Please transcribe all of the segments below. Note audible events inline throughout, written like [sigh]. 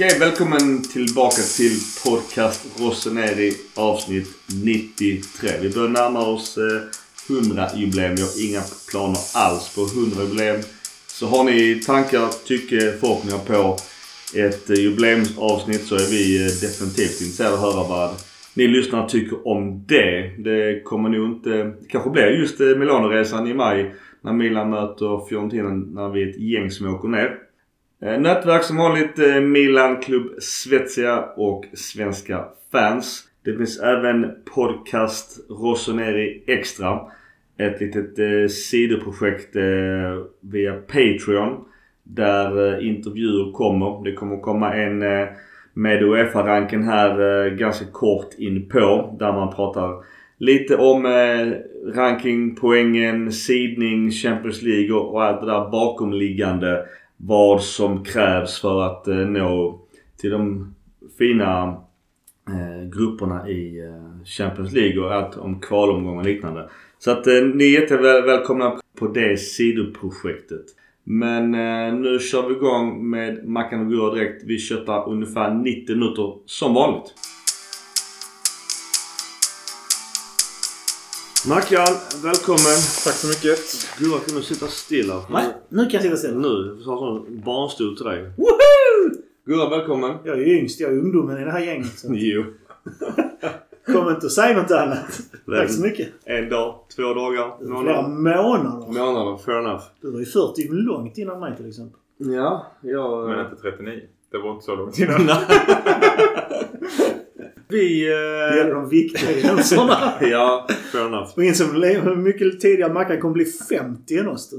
Okej, välkommen tillbaka till podcast Rossoneri avsnitt 93. Vi börjar närma oss eh, 100-jubileum. Vi har inga planer alls på 100-jubileum. Så har ni tankar, tycke, förhoppningar på ett eh, jubileumsavsnitt så är vi eh, definitivt intresserade av att höra vad ni lyssnare tycker om det. Det kommer nog inte... Det kanske blir just Milanoresan i maj när Milan möter Fiorentina när vi är ett gäng som åker ner. Eh, nätverk som vanligt lite Milan Club Svezia och svenska fans. Det finns även podcast Rossoneri Extra. Ett litet eh, sidoprojekt eh, via Patreon. Där eh, intervjuer kommer. Det kommer komma en eh, med Uefa-ranken här eh, ganska kort in på. Där man pratar lite om eh, ranking, poängen, sidning, Champions League och, och allt det där bakomliggande. Vad som krävs för att eh, nå till de fina eh, grupperna i eh, Champions League och allt om kvalomgång och liknande. Så att eh, ni är jättevälkomna på det sidoprojektet. Men eh, nu kör vi igång med Mackan och Gurra direkt. Vi köttar ungefär 90 minuter som vanligt. Mackan, välkommen! Tack så mycket. Gurra kan du sitta stilla? Nej, nu kan jag sitta still. Nu. Vi har sån barnstol till dig. Woho! Gurra, välkommen! Jag är yngst. Jag är ungdomen i det här gänget. Så. [laughs] Jo. Kom inte och säg något annat. Tack så mycket. En dag, två dagar, Flera månader. månader. Månader, fair enough. Du var ju 40 långt innan mig till exempel. Ja, jag... Men inte 39. Det var inte så långt [laughs] innan. Vi... Det gäller Eh... de viktiga gränserna. [laughs] ja, fair enough. Och insåg hur mycket tidigare Mackan kommer bli 50 än oss du.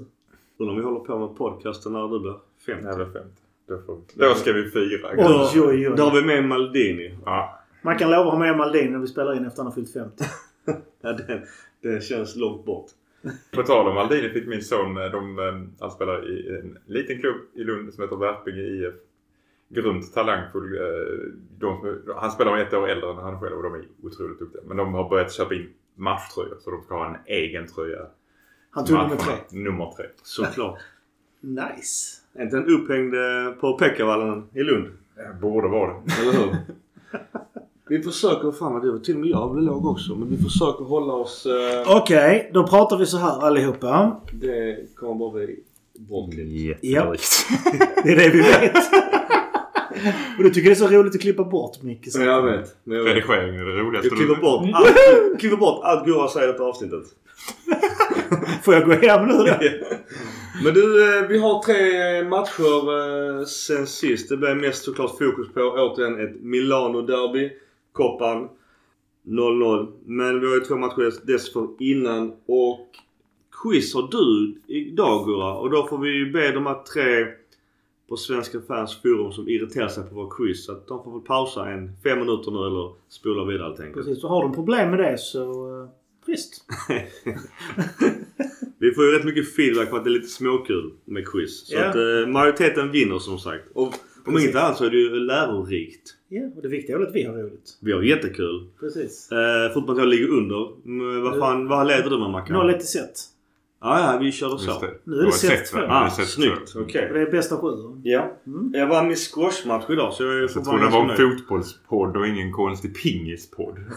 Undrar om vi håller på med podcasten när du blir 50. Jag blev 50. Då, får vi. Då ska vi fira. Oj, oj, Då har oj. vi med Maldini. Ja. Mackan lovar att ha med Maldin när vi spelar in efter han har fyllt 50. [laughs] Ja, det, det känns långt bort. På tal om Aldini fick min son, eh, de, eh, han spelar i en liten klubb i Lund som heter Värpinge IF. Grymt talangfull. eh, De, han spelar ett år äldre än han själv och de är otroligt duktiga. Men de har börjat köpa in matchtröjor så de ska ha en egen tröja. Han tog nummer tre. Nummer tre. Såklart. [laughs] Nice. Är inte en upphängd eh, på Pekkavallen i Lund? Borde vara det. Eller hur? vi försöker, fan vad det var till och med jag blev låg också. Men vi försöker hålla oss... Eh, Okej, då pratar vi så här allihopa. det kommer bara bli bortklippt. Ja. [laughs] Det är det vi vet. [laughs] Och du tycker det är så roligt att klippa bort Micke. så- Men jag vet. Men jag vet. Redigering är det roligaste. Jag klipper bort allt, klipper bort allt Gurra säger i detta avsnittet. [laughs] Får jag gå hem nu då? Men du, eh, vi har tre matcher eh, sen sist. Det blev mest såklart fokus på återigen ett Milano-derby. Koppan 0-0. Men vi har ju två matcher dessförinnan och quiz har du idag Gurra. Och då får vi ju be de här tre på Svenska fans forum som irriterar sig på vår quiz att de får väl pausa en fem minuter nu eller spola vidare helt enkelt. Precis, så har de problem med det så... Uh, visst. [laughs] Vi får ju rätt mycket feedback på att det är lite småkul med quiz. Så Ja. att eh, majoriteten vinner som sagt. Och om Precis. inte annat så är det ju lärorikt. Ja, och det viktiga är väl att vi har roligt. Vi har jättekul. Precis. Eh, Förutom att jag ligger under. Men vad fan, vad leder du med Mackan? 0-1 i set. Ja, ja, vi körde så. det. Nu är det har set sett, två. va? Du Ah, har sett snyggt. två. Okej. Och det är bästa sju. Ja. Mm. Jag vann min squashmatch idag så jag är Jag tror det var en fotbollspodd och ingen konstig pingispodd. [laughs]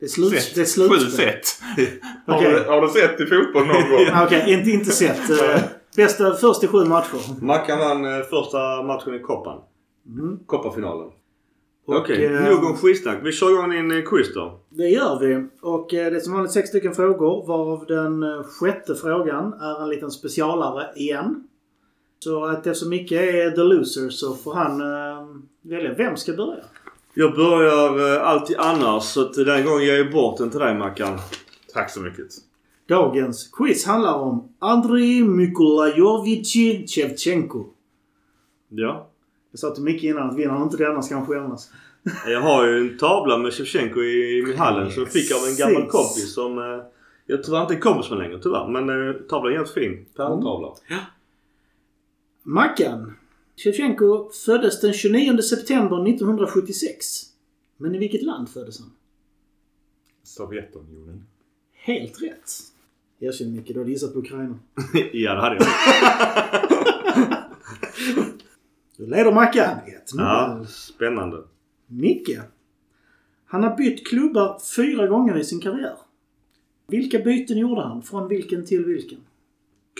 Det är, slut, Sett. det är Sju slutspel. set. [laughs] Har, Okej. du, har du sett i fotboll någon gång? Okej, inte, inte set. Uh, [laughs] bästa först i sju matcher. Mackan vann eh, första matchen i Koppan. Mm. Kopparfinalen. Okej, eh, nog om skitsnack. Vi kör igång din eh, quiz då. Det gör vi. Och eh, det är som vanligt sex stycken frågor varav den sjätte frågan är en liten specialare igen. Så att eftersom Micke är the loser så får han eh, välja vem ska börja. Jag börjar eh, alltid annars så att den gången ger jag bort den till dig Mackan. Tack så mycket. Dagens quiz handlar om Andrei Mykolajovic Shevchenko. Ja. Jag sa till Micke innan att vinner han inte denna ska han skämmas. [laughs] Jag har ju en tavla med Shevchenko i min hallen som jag fick av en gammal kompis som... Eh, jag tyvärr inte är kompis med längre tyvärr. Men eh, tavlan är helt fin. Pärltavla. Mackan. Shevchenko föddes den 29 september 1976. Men i vilket land föddes han? Sovjetunionen. Helt rätt. Erkänn Micke, du hade gissat på Ukraina. [laughs] ja det hade jag. [laughs] Då leder Mackan 1-0. Ja, spännande. Micke. Han har bytt klubbar fyra gånger i sin karriär. Vilka byten gjorde han? Från vilken till vilken?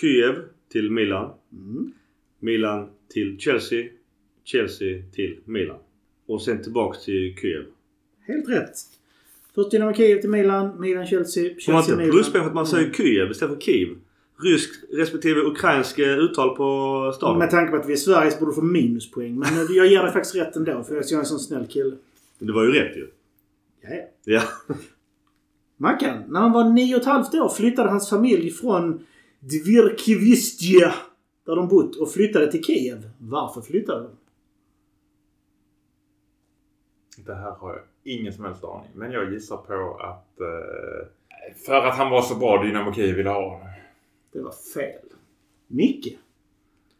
Kiev till Milan. Mm. Milan till Chelsea. Chelsea till Milan. Och sen tillbaks till Kiev. Helt rätt. Först Dynamo Kiev till Milan, Milan Chelsea, Får man Chelsea inte Milan. pluspoäng för att man säger Mm. Kiev istället för Kiev? Rysk respektive ukrainsk eh, uttal på staden. Med tanke på att vi är Sverige borde få minuspoäng. Men eh, jag ger dig faktiskt rätt ändå för jag är en sån snäll kille. Det var ju rätt ju. Ja, ja. Ja. Mackan, när han var nio och ett halvt år flyttade hans familj från Dvirkivistja, där de bott, och flyttade till Kiev. Varför flyttade de? Det här har jag ingen som helst aning. Men jag gissar på att... Eh, för att han var så bra Dynamo Kiev ville ha honom. Det var fel. Micke.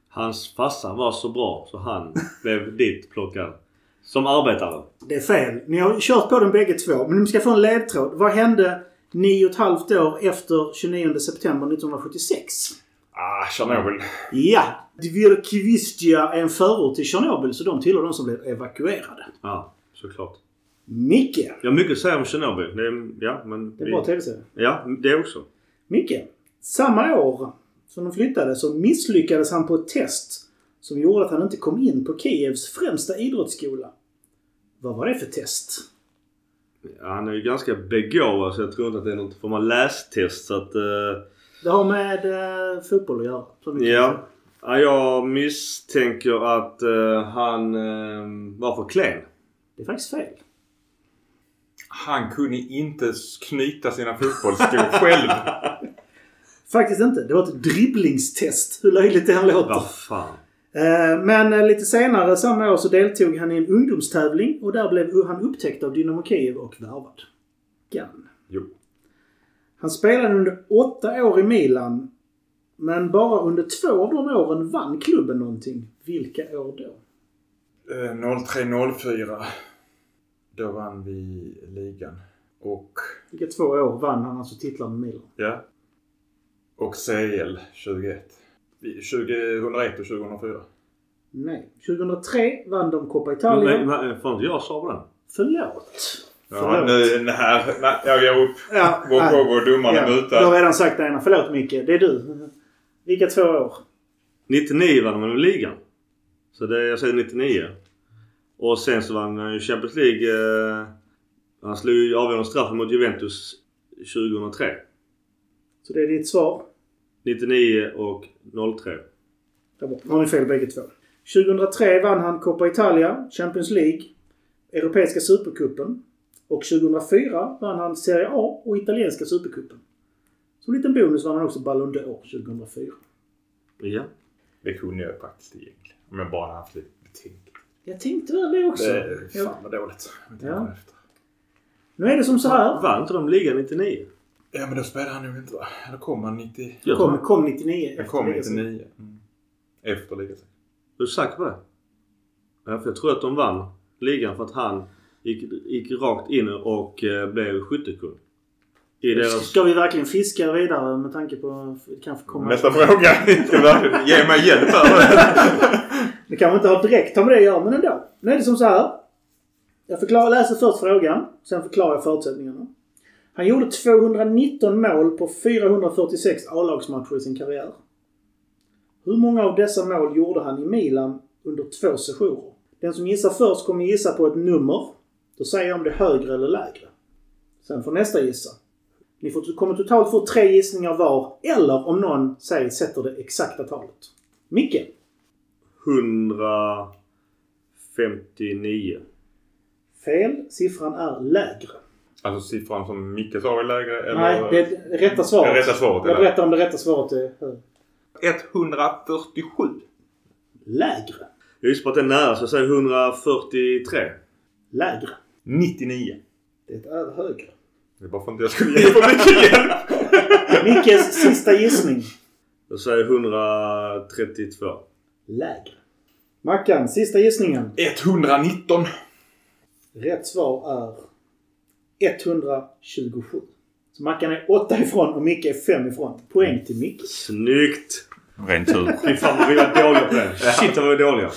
Hans farsa var så bra så han [laughs] blev dit plockad. Som arbetare. Det är fel. Ni har kört på den bägge två. Men ni ska få en ledtråd. Vad hände nio och ett halvt år efter 29 september 1976? Ah, Tjernobyl. Ja! Dvirkivistja är en förort till Tjernobyl så de tillhör de som blev evakuerade. Ja, såklart. Micke. Jag har mycket att säga om Tjernobyl. Det är, ja, men... Det är en bra tv-serie. Ja, det också. Micke. Samma år som de flyttade så misslyckades han på ett test som gjorde att han inte kom in på Kievs främsta idrottsskola. Vad var det för test? Ja, han är ju ganska begåvad så jag tror inte att det är något form av lästest så att... eh, Det har med eh, fotboll att göra. ja. ja. Jag misstänker att eh, han var för klen. Det är faktiskt fel. Han kunde inte knyta sina fotbollsskor själv. [laughs] Faktiskt inte. Det var ett dribblingstest. Hur löjligt det än låter. Vad fan. Eh, Men eh, lite senare samma år så deltog han i en ungdomstävling och där blev han upptäckt av Dynamo Kiev och värvad. Gan. Jo. Han spelade under åtta år i Milan. Men bara under två av de åren vann klubben någonting. Vilka år då? Eh, 03-04. Då vann vi ligan. Och... Vilka två år vann han alltså titlar med Milan? Ja. Och CL 21. Vi- 2001 och 2004. Nej. 2003 vann de Coppa Italia. Men, men, får inte jag svara på den? Förlåt. Ja, nu, här... Nej, jag ger upp. Ja, Walk nej. over, domaren Ja, du har redan sagt det ena. Förlåt Micke. Det är du. Vilka två år? 99 vann de ligan. Så det, jag säger 99. Och sen så vann han ju Champions League. Eh, han slog ju avgörande straffen mot Juventus 2003. Så det är ditt svar. 99 och 03. Där borta. Har ni fel bägge två. 2003 vann han Coppa Italia, Champions League, Europeiska Supercupen. Och 2004 vann han Serie A och Italienska Supercupen. Som liten bonus vann han också Ballon d'Or 2004. Ja. Det kunde jag faktiskt egentligen. Om jag bara haft lite betänk. Jag tänkte väl det också. Det, fan vad dåligt. Ja. efter. Nu är det som så här. Vann inte de ligan 99? Ja men då spelade han nog inte va? Eller kom han 90? Jag Kom, kom 99. Jag kom efter det. 99. Mm. Efter ligan. Är du säker på det? Ja, för jag tror att de vann ligan för att han gick, gick rakt in och eh, blev skyttekung. I deras... Ska vi verkligen fiska vidare med tanke på... Det kanske kommer... Nästa fråga. Ska du verkligen ge mig hjälp här? [laughs] Det kanske inte har direkt med det att göra, men ändå. Nu är det som så här. Jag förklarar, läser först frågan, sen förklarar jag förutsättningarna. Han gjorde 219 mål på 446 A-lagsmatcher i sin karriär. Hur många av dessa mål gjorde han i Milan under två sessioner? Den som gissar först kommer gissa på ett nummer. Då säger jag om det är högre eller lägre. Sen får nästa gissa. Ni får, kommer totalt få tre gissningar var, eller om någon säger sätter det exakta talet. Micke? 159. Fel. Siffran är lägre. Alltså siffran som Micke sa är lägre eller? Nej, det är det rätta svaret. Det rätta svaret är Jag berättar om det rätta svaret är högre. 147. Lägre. Jag gissar på att det är nära så jag säger 143. Lägre. 99. Det är högre. Det är bara för att jag skulle ge för mycket hjälp. [laughs] Mickes sista gissning. Jag säger 132. Lägre. Mackan, sista gissningen. 119. Rätt svar är 127. Så Mackan är 8 ifrån och Micke är 5 ifrån. Poäng till Micke. Snyggt! Ren tur. Fy fan vad vi var dåliga på det. [laughs] Shit vad vi var dåliga.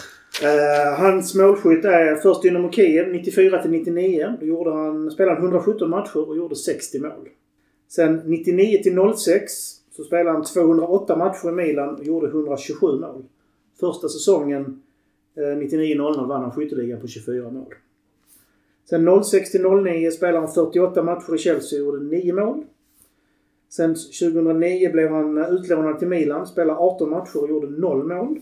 Eh, hans målskytt är först Dynamo Kiev 94 till 99. Då gjorde han, spelade han 117 matcher och gjorde 60 mål. Sen 99 till 06 så spelade han 208 matcher i Milan och gjorde 127 mål. Första säsongen eh, 99-00 vann han skytteligan på 24 mål. Sen 06 till 09 spelade han 48 matcher i Chelsea och gjorde 9 mål. Sen 2009 blev han utlånad till Milan, spelade 18 matcher och gjorde 0 mål.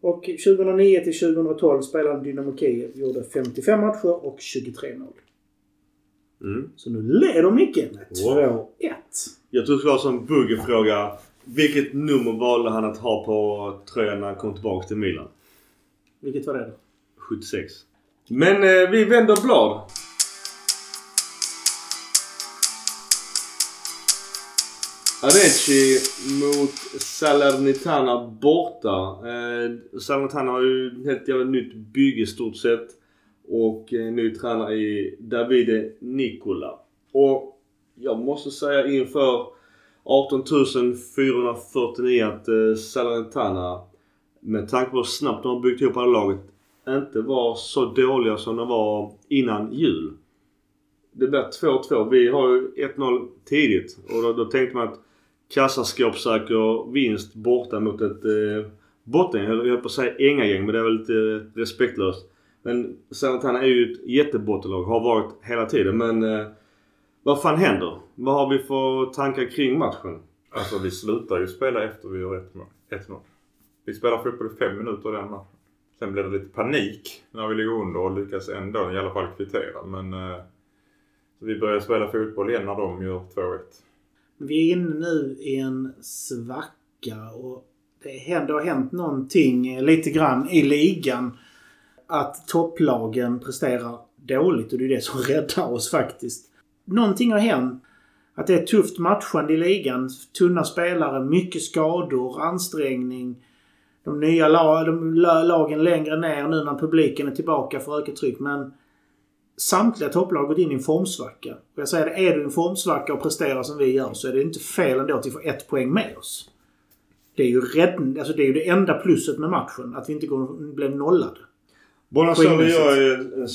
Och 2009 till 2012 spelade han Dynamo Kiev, gjorde 55 matcher och 23 mål. Mm. Så nu leder Micke med Wow. 2-1. Jag tror skulle vara som buggefråga. Vilket nummer valde han att ha på tröjan när han kom tillbaka till Milan? Vilket var det då? 76. Men eh, vi vänder blad. Avicii mot Salernitana borta. Eh, Salernitana har ju ett helt jävla nytt bygge i stort sett. Och eh, ny tränare i Davide Nicola. Och jag måste säga inför 18 449 att eh, Salernitana med tanke på hur snabbt de har byggt ihop det här laget inte var så dåliga som de var innan jul. Det blev 2-2. Vi har ju 1-0 tidigt och då, då tänkte man att kassaskåpssäker vinst borta mot ett eh, bottengäng. Jag höll på att säga ängagäng men det är väl lite eh, respektlöst. Men Salernitana är ju ett jättebottenlag. Har varit hela tiden men eh, vad fan händer? Vad har vi för tankar kring matchen? Alltså vi slutar ju spela efter vi gör 1-0. Vi spelar fotboll i fem minuter den matchen. Sen blev det lite panik när vi ligger under och lyckas ändå i alla fall kvittera. Men eh, så vi börjar spela fotboll igen när de gör 2-1. Vi är inne nu i en svacka och det har hänt någonting lite grann i ligan. Att topplagen presterar dåligt och det är det som [laughs] räddar oss faktiskt. Någonting har hänt. Att det är tufft matchande i ligan. Tunna spelare, mycket skador, ansträngning. De nya la, de, la, lagen längre ner nu när publiken är tillbaka för ökat tryck. Men samtliga topplag har gått in i en formsvacka. Och jag säger det, är du i en formsvacka och presterar som vi gör så är det inte fel ändå att vi får ett poäng med oss. Det är ju räddning, alltså det är ju det enda plusset med matchen. Att vi inte går, blev nollade. Bonasovi gör ju en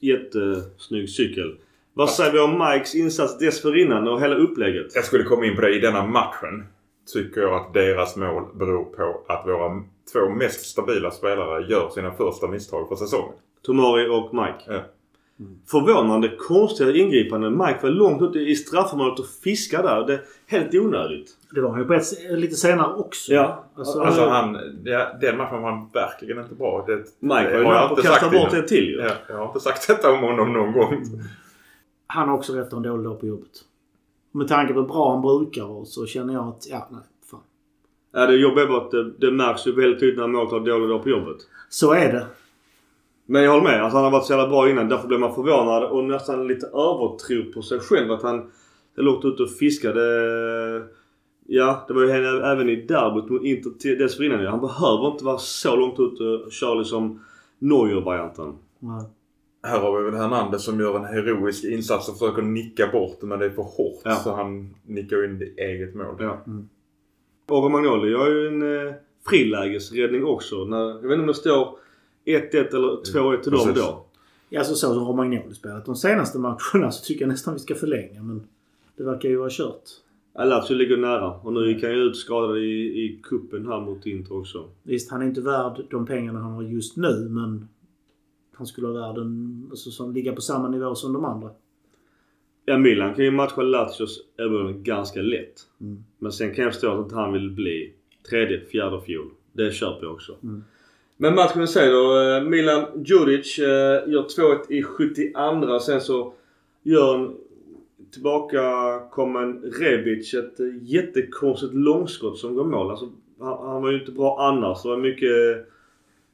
jättesnygg cykel. Vad säger vi om Mikes insats dessförinnan och hela upplägget? Jag skulle komma in på det i denna matchen. Tycker jag att deras mål beror på att våra två mest stabila spelare gör sina första misstag för säsongen. Tomori och Mike. Ja. Förvånande konstiga ingripanden. Mike var långt ute i straffområdet och fiskade där. Det är helt onödigt. Det var han ju på ett, lite senare också. Ja. Alltså, Alltså han, ja, den matchen var han verkligen inte bra. Det, Mike var ju nära på att inte kasta sagt bort en till ju. Ja, jag har inte sagt detta om honom någon gång. Han har också rätt att ha en dålig dag på jobbet. Med tanke på hur bra han brukar vara så känner jag att, ja, nej. Ja, det jobbiga är bara att det, det märks ju väldigt tydligt när målet har dålig dag på jobbet. Så är det. Men jag håller med. Alltså, han har varit så jävla bra innan. Därför blev man förvånad och nästan lite övertro på sig själv. Att han är långt ute och fiskade. Ja, det var ju henne även i derbyt mot Inter till- dessförinnan. Han behöver inte vara så långt ute och köra liksom Neuer-varianten. Här har vi väl Hernandez som gör en heroisk insats och försöker nicka bort det men det är för hårt. Ja. Så han nickar in i eget mål. Ja. Mm. Och Romagnoli gör ju en eh, frilägesräddning också. När, jag vet inte om det står 1-1 eller 2-1 till dem då. Ja, alltså så som Romagnoli spelat de senaste matcherna så tycker jag nästan vi ska förlänga. Men det verkar ju vara kört. Lazio ligger nära. Och nu gick han ju ut skadad i, i kuppen här mot Inter också. Visst, han är inte värd de pengarna han har just nu men han skulle vara värd en, alltså, som ligga på samma nivå som de andra. Ja, Milan kan ju matcha Lazios erbjudande ganska lätt. Mm. Men sen kan jag förstå att inte han vill bli tredje, fjärde fiol. Det köper jag också. Mm. Men matchen i sig då. eh, Milan Djuric eh, gör 2-1 i 72. Sen så gör en tillbakakommen Rebic ett eh, jättekonstigt långskott som går mål. Alltså, han, han var ju inte bra annars. Det var mycket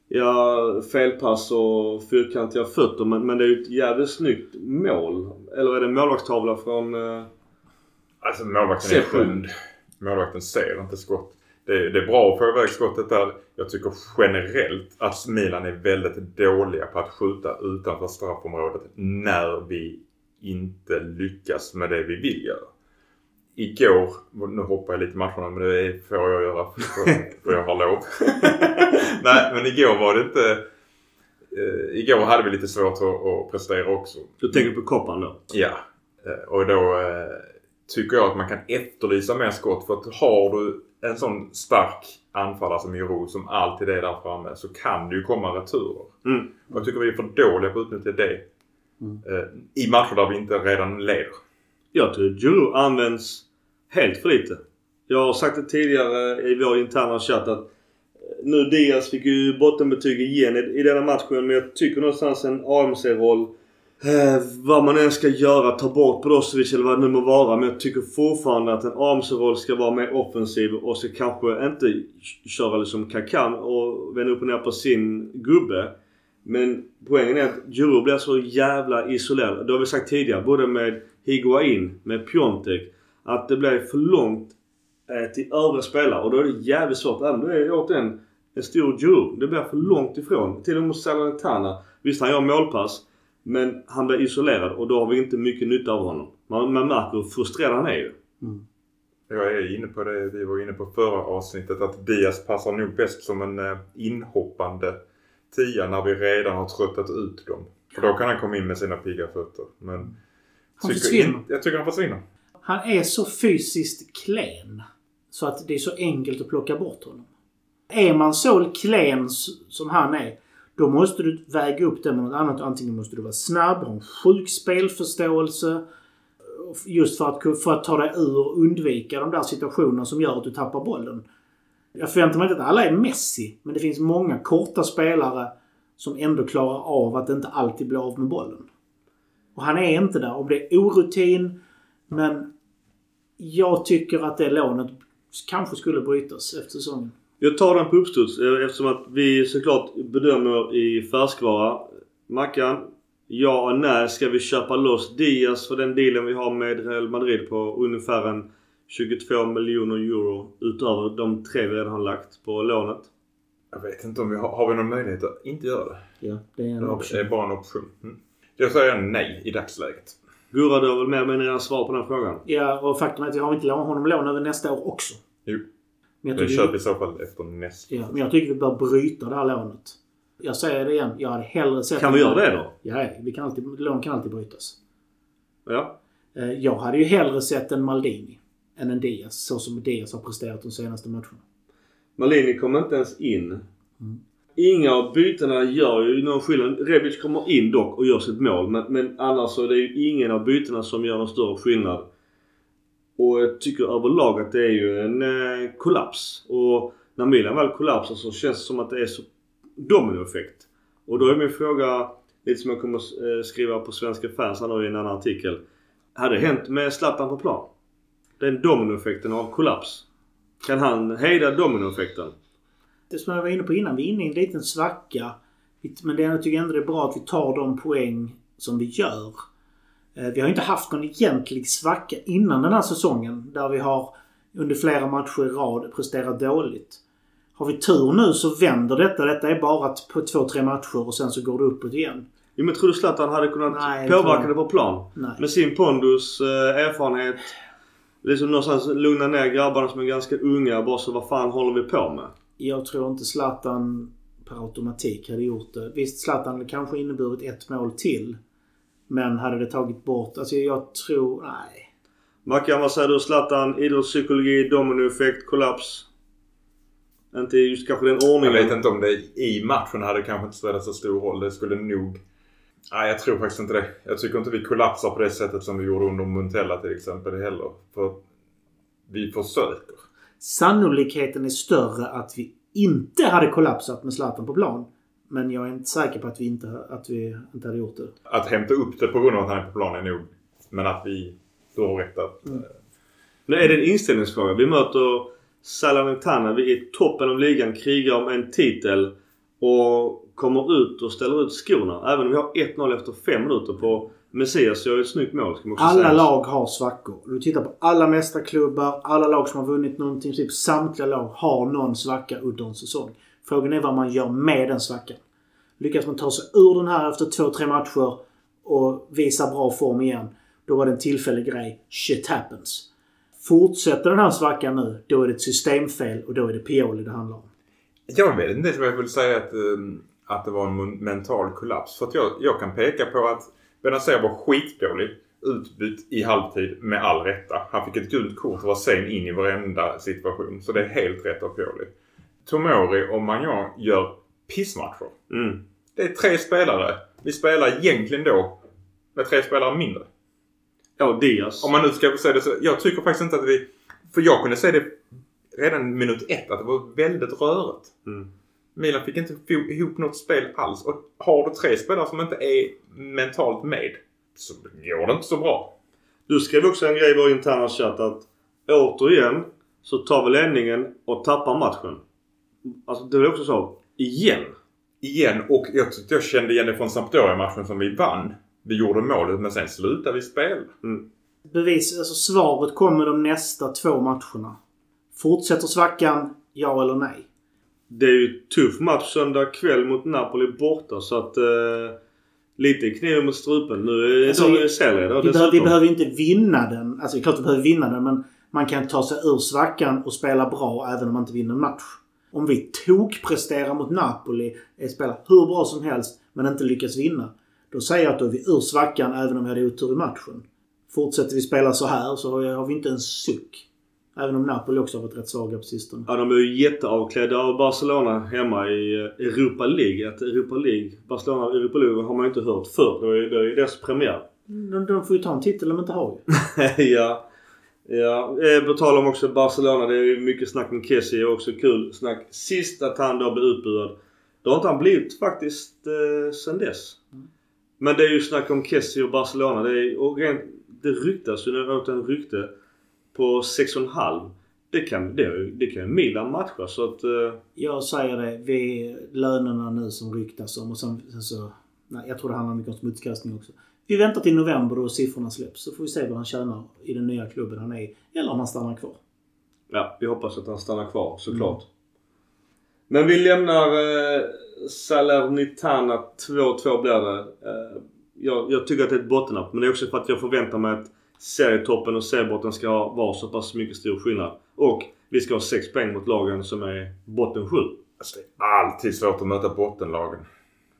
ja, felpass och fyrkantiga fötter. Men, men det är ju ett jävligt snyggt mål. Eller är det en målvaktstavla från... Eh, Alltså målvakten är skynd. Målvakten ser inte skott. Det, det är bra att få iväg skottet där. Jag tycker generellt att Milan är väldigt dåliga på att skjuta utanför straffområdet när vi inte lyckas med det vi vill göra. igår, nu hoppar jag lite matcherna men det får jag göra [laughs] för, för jag har lov. [laughs] Nej men igår var det inte... Eh, igår hade vi lite svårt att, att prestera också. Du tänker på koppan då? Ja. Eh, och då eh, tycker jag att man kan efterlysa mer skott. För att har du en sån stark anfallare som Jiro som alltid är där framme så kan det ju komma returer. Mm. Och jag tycker vi är för dåliga på att utnyttja det. Eh, I matcher där vi inte redan leder. Jag tror Giroud används helt för lite. Jag har sagt det tidigare i vår interna chatt att nu Diaz fick ju bottenbetyg igen i, i denna matchen men jag tycker någonstans en AMC-roll eh, vad man än ska göra, ta bort Brozovic eller vad det nu må vara. Men jag tycker fortfarande att en AMC-roll ska vara mer offensiv och ska kanske inte köra liksom Kakan och vända upp och ner på sin gubbe. Men poängen är att Giroud blir så jävla isolerad. Det har vi sagt tidigare. Både med Higuain, med Piontek. Att det blir för långt eh, till övriga spelare. Och då är det jävligt svårt. Även om det är återigen en stor Giroud. Det blir för långt ifrån. Till och med Salernitana. Visst, han gör målpass. Men han blir isolerad och då har vi inte mycket nytta av honom. Man, man märker hur frustrerad han är ju. Jag är inne på det vi var inne på förra avsnittet att Diaz passar nog bäst som en eh, inhoppande tia när vi redan har tröttat ut dem. För då kan han komma in med sina pigga fötter. Men Han tycker försvinner. inte- jag tycker han försvinner. Han är så fysiskt klen. Så att det är så enkelt att plocka bort honom. Är man så klen som han är. Då måste du väga upp det med något annat. Antingen måste du vara snabb, ha en sjuk spelförståelse. Just för att, för att ta dig ur och undvika de där situationerna som gör att du tappar bollen. Jag förväntar mig inte att alla är Messi. Men det finns många korta spelare som ändå klarar av att inte alltid bli av med bollen. Och han är inte där. Om det är orutin. Men jag tycker att det lånet kanske skulle brytas efter säsongen. Jag tar den på uppstuds eh, eftersom att vi såklart bedömer i färskvara. Mackan, ja och nej. Ska vi köpa loss Diaz för den dealen vi har med Real Madrid på ungefär en 22 miljoner euro utöver de tre vi redan har lagt på lånet? Jag vet inte om vi har, har vi någon möjlighet att inte göra det. Ja, det är en Det option. är bara en option. Mm. Jag säger nej i dagsläget. Gurra, du har väl mer eller mindre redan svar på den frågan? Ja, och faktum är att vi har inte lån, honom lån över nästa år också. Jo, Men jag, köper i så fall efter nästa. ja, men jag tycker vi bör bryta det här lånet. Jag säger det igen. Jag hade hellre sett... Kan vi göra det då? Ja, vi kan alltid, lån kan alltid brytas. Ja. Eh, Jag hade ju hellre sett en Maldini än en Diaz. Så som Diaz har presterat de senaste matcherna. Malini kommer inte ens in. Inga av bytena gör ju någon skillnad. Rebic kommer in dock och gör sitt mål. Men, men annars så är det ju ingen av bytena som gör någon större skillnad. Och jag tycker överlag att det är ju en eh, kollaps. Och när Milan väl kollapsar så känns det som att det är så dominoeffekt. Och då är min fråga, lite som jag kommer eh, skriva på Svenska fans här nu i en annan artikel. Hade det hänt med Zlatan på plan? Den dominoeffekten av kollaps. Kan han hejda dominoeffekten? Det som jag var inne på innan, vi är inne i en liten svacka. Men det, jag tycker ändå det är bra att vi tar de poäng som vi gör. Eh, Vi har inte haft någon egentlig svacka innan den här säsongen. Där vi har under flera matcher i rad presterat dåligt. Har vi tur nu så vänder detta. Detta är bara på två, tre matcher och sen så går det uppåt igen. Jo men tror du Zlatan hade kunnat Nej, påverka det på plan? Nej. Med sin pondus, eh, erfarenhet. Liksom någonstans lugna ner grabbarna som är ganska unga. Bara så vad fan håller vi på med? Jag tror inte Zlatan per automatik hade gjort det. Visst, Zlatan hade kanske inneburit ett mål till. Men hade det tagit bort... Alltså jag tror... Nej. Mackan, vad säger du? Zlatan, idrottspsykologi, dominoeffekt, kollaps? Inte just kanske den Jag ordningen. vet inte om det i matchen hade kanske inte spelat så stor roll. Det skulle nog... Nej, jag tror faktiskt inte det. Jag tycker inte vi kollapsar på det sättet som vi gjorde under Muntella till exempel heller. För vi försöker. Sannolikheten är större att vi inte hade kollapsat med Zlatan på plan. Men jag är inte säker på att vi inte, att vi inte hade gjort det. Att hämta upp det på grund av att han är på plan är nog... Men att vi... Du har rätt att... Men är det en inställningsfråga? Vi möter Salernitana. Vi är i toppen av ligan, krigar om en titel. Och kommer ut och ställer ut skorna. Även om vi har 1-0 efter 5 minuter på Messias gör ett snyggt mål. Ska man också Alla säga. lag har svackor. Du tittar på alla mästarklubbar, alla lag som har vunnit någonting. Typ samtliga lag har någon svacka under en säsong. Frågan är vad man gör med den svackan. Lyckas man ta sig ur den här efter två, tre matcher och visa bra form igen. Då var det en tillfällig grej. Shit happens. Fortsätter den här svackan nu, då är det ett systemfel och då är det Pioli det handlar om. Jag vet inte om jag vill säga att, ehm, att det var en mental kollaps. För att jag, jag kan peka på att Benazer var skitdålig. Utbytt i halvtid med all rätta. Han fick ett gult kort och var sen in i varenda situation. Så det är helt rätt av Pioli. Tomori och Magnan gör pissmatcher. Mm. Det är tre spelare. Vi spelar egentligen då med tre spelare mindre. Ja, Diaz. Om man nu ska säga det så. Jag tycker faktiskt inte att vi... För jag kunde säga det redan minut ett att det var väldigt rörigt. Mm. Milan fick inte ihop något spel alls. Och har du tre spelare som inte är mentalt med så går det inte så bra. Du skrev också en grej i vår interna chatt att återigen så tar vi ledningen och tappar matchen. Alltså det var också så. Igen. Igen och jag tyckte jag kände igen det från Sampdoria-matchen som vi vann. Vi gjorde målet men sen slutade vi spela. Bevis, alltså svaret kommer de nästa två matcherna. Fortsätter svackan, ja eller nej? Det är ju en tuff match söndag kväll mot Napoli borta så att... Eh, lite kniv mot strupen. Nu är Alltså, de serieledare Vi, behöver, vi behöver ju inte vinna den. Alltså klart vi behöver vinna den men man kan ta sig ur svackan och spela bra även om man inte vinner en match. Om vi tokpresterar mot Napoli, är spela hur bra som helst men inte lyckas vinna. Då säger jag att då är vi ur svackan även om vi hade otur i matchen. Fortsätter vi spela så här så har vi inte en suck. Även om Napoli också har varit rätt svaga på sistone. Ja, de är ju jätteavklädda av Barcelona hemma i eh, Europa League. Att Europa League, Barcelona Europa League har man ju inte hört förr. Det är ju deras premiär. De, de får ju ta en titel de inte har ju. [laughs] ja. Ja, eh, på tal om också Barcelona. Det är ju mycket snack om Kessie och också kul snack. Sist att han då blev utbuad. Det har inte han blivit faktiskt eh, sen dess. Men det är ju snack om Kessie och Barcelona. Det, är, och rent, det ryktas ju, nu åt en rykte på 6,5. Det kan, det, det kan ju Milan matcha så att... Eh, Jag säger det. Vi, lönerna nu som ryktas om och sen, sen så... Nej, jag tror det handlar mycket om smutskastning också. Vi väntar till november då siffrorna släpps så får vi se vad han tjänar i den nya klubben han är i. Eller om han stannar kvar. Ja, vi hoppas att han stannar kvar såklart. Men vi lämnar eh, Salernitana 2-2 blir det. Eh, jag, jag tycker att det är ett bottennapp men det är också för att jag förväntar mig att serietoppen och seriebotten ska ha, vara så pass mycket stor skillnad. Och vi ska ha 6 poäng mot lagen som är botten 7. Alltså, det är alltid svårt att möta bottenlagen.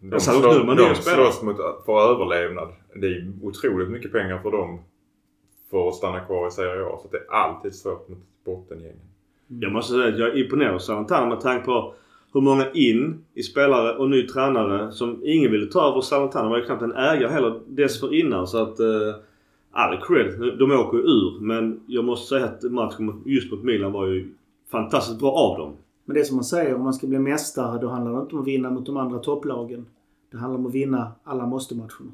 De, det är de spelare. slåss mot, för överlevnad. Det är otroligt mycket pengar för dem för att stanna kvar i Serie A. Så det är alltid svårt mot bottengängen. Jag måste säga att jag är imponerad av Salernitana med tanke på hur många in i spelare och ny tränare som ingen ville ta över Salernitana. De var ju knappt en ägare heller dessförinnan så att... Eh, all cred. De åker ju ur men jag måste säga att matchen just mot Milan var ju fantastiskt bra av dem. Men det är som man säger, om man ska bli mästare då handlar det inte om att vinna mot de andra topplagen. Det handlar om att vinna alla måste-matcherna.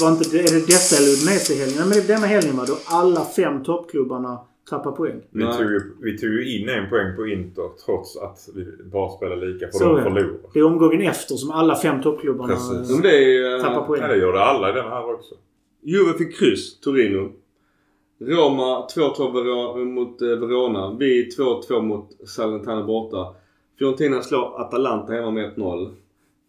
Var inte, är det detta eller Udinese i helgen? Nej men det är denna helgen va? Då alla fem toppklubbarna tappar poäng. Vi tog, ju, vi tog ju in en poäng på Inter trots att vi bara spelade lika för Så de förlorade. Det är omgången efter som alla fem toppklubbarna Precis. Eh, det är, tappar poäng. Ja, det gjorde alla i den här också. Juve fick kryss, Torino. Roma 2-2 Ver- mot eh, Verona. Vi 2-2 mot Salernitana borta. Fiorentina slår Atalanta hemma med 1-0.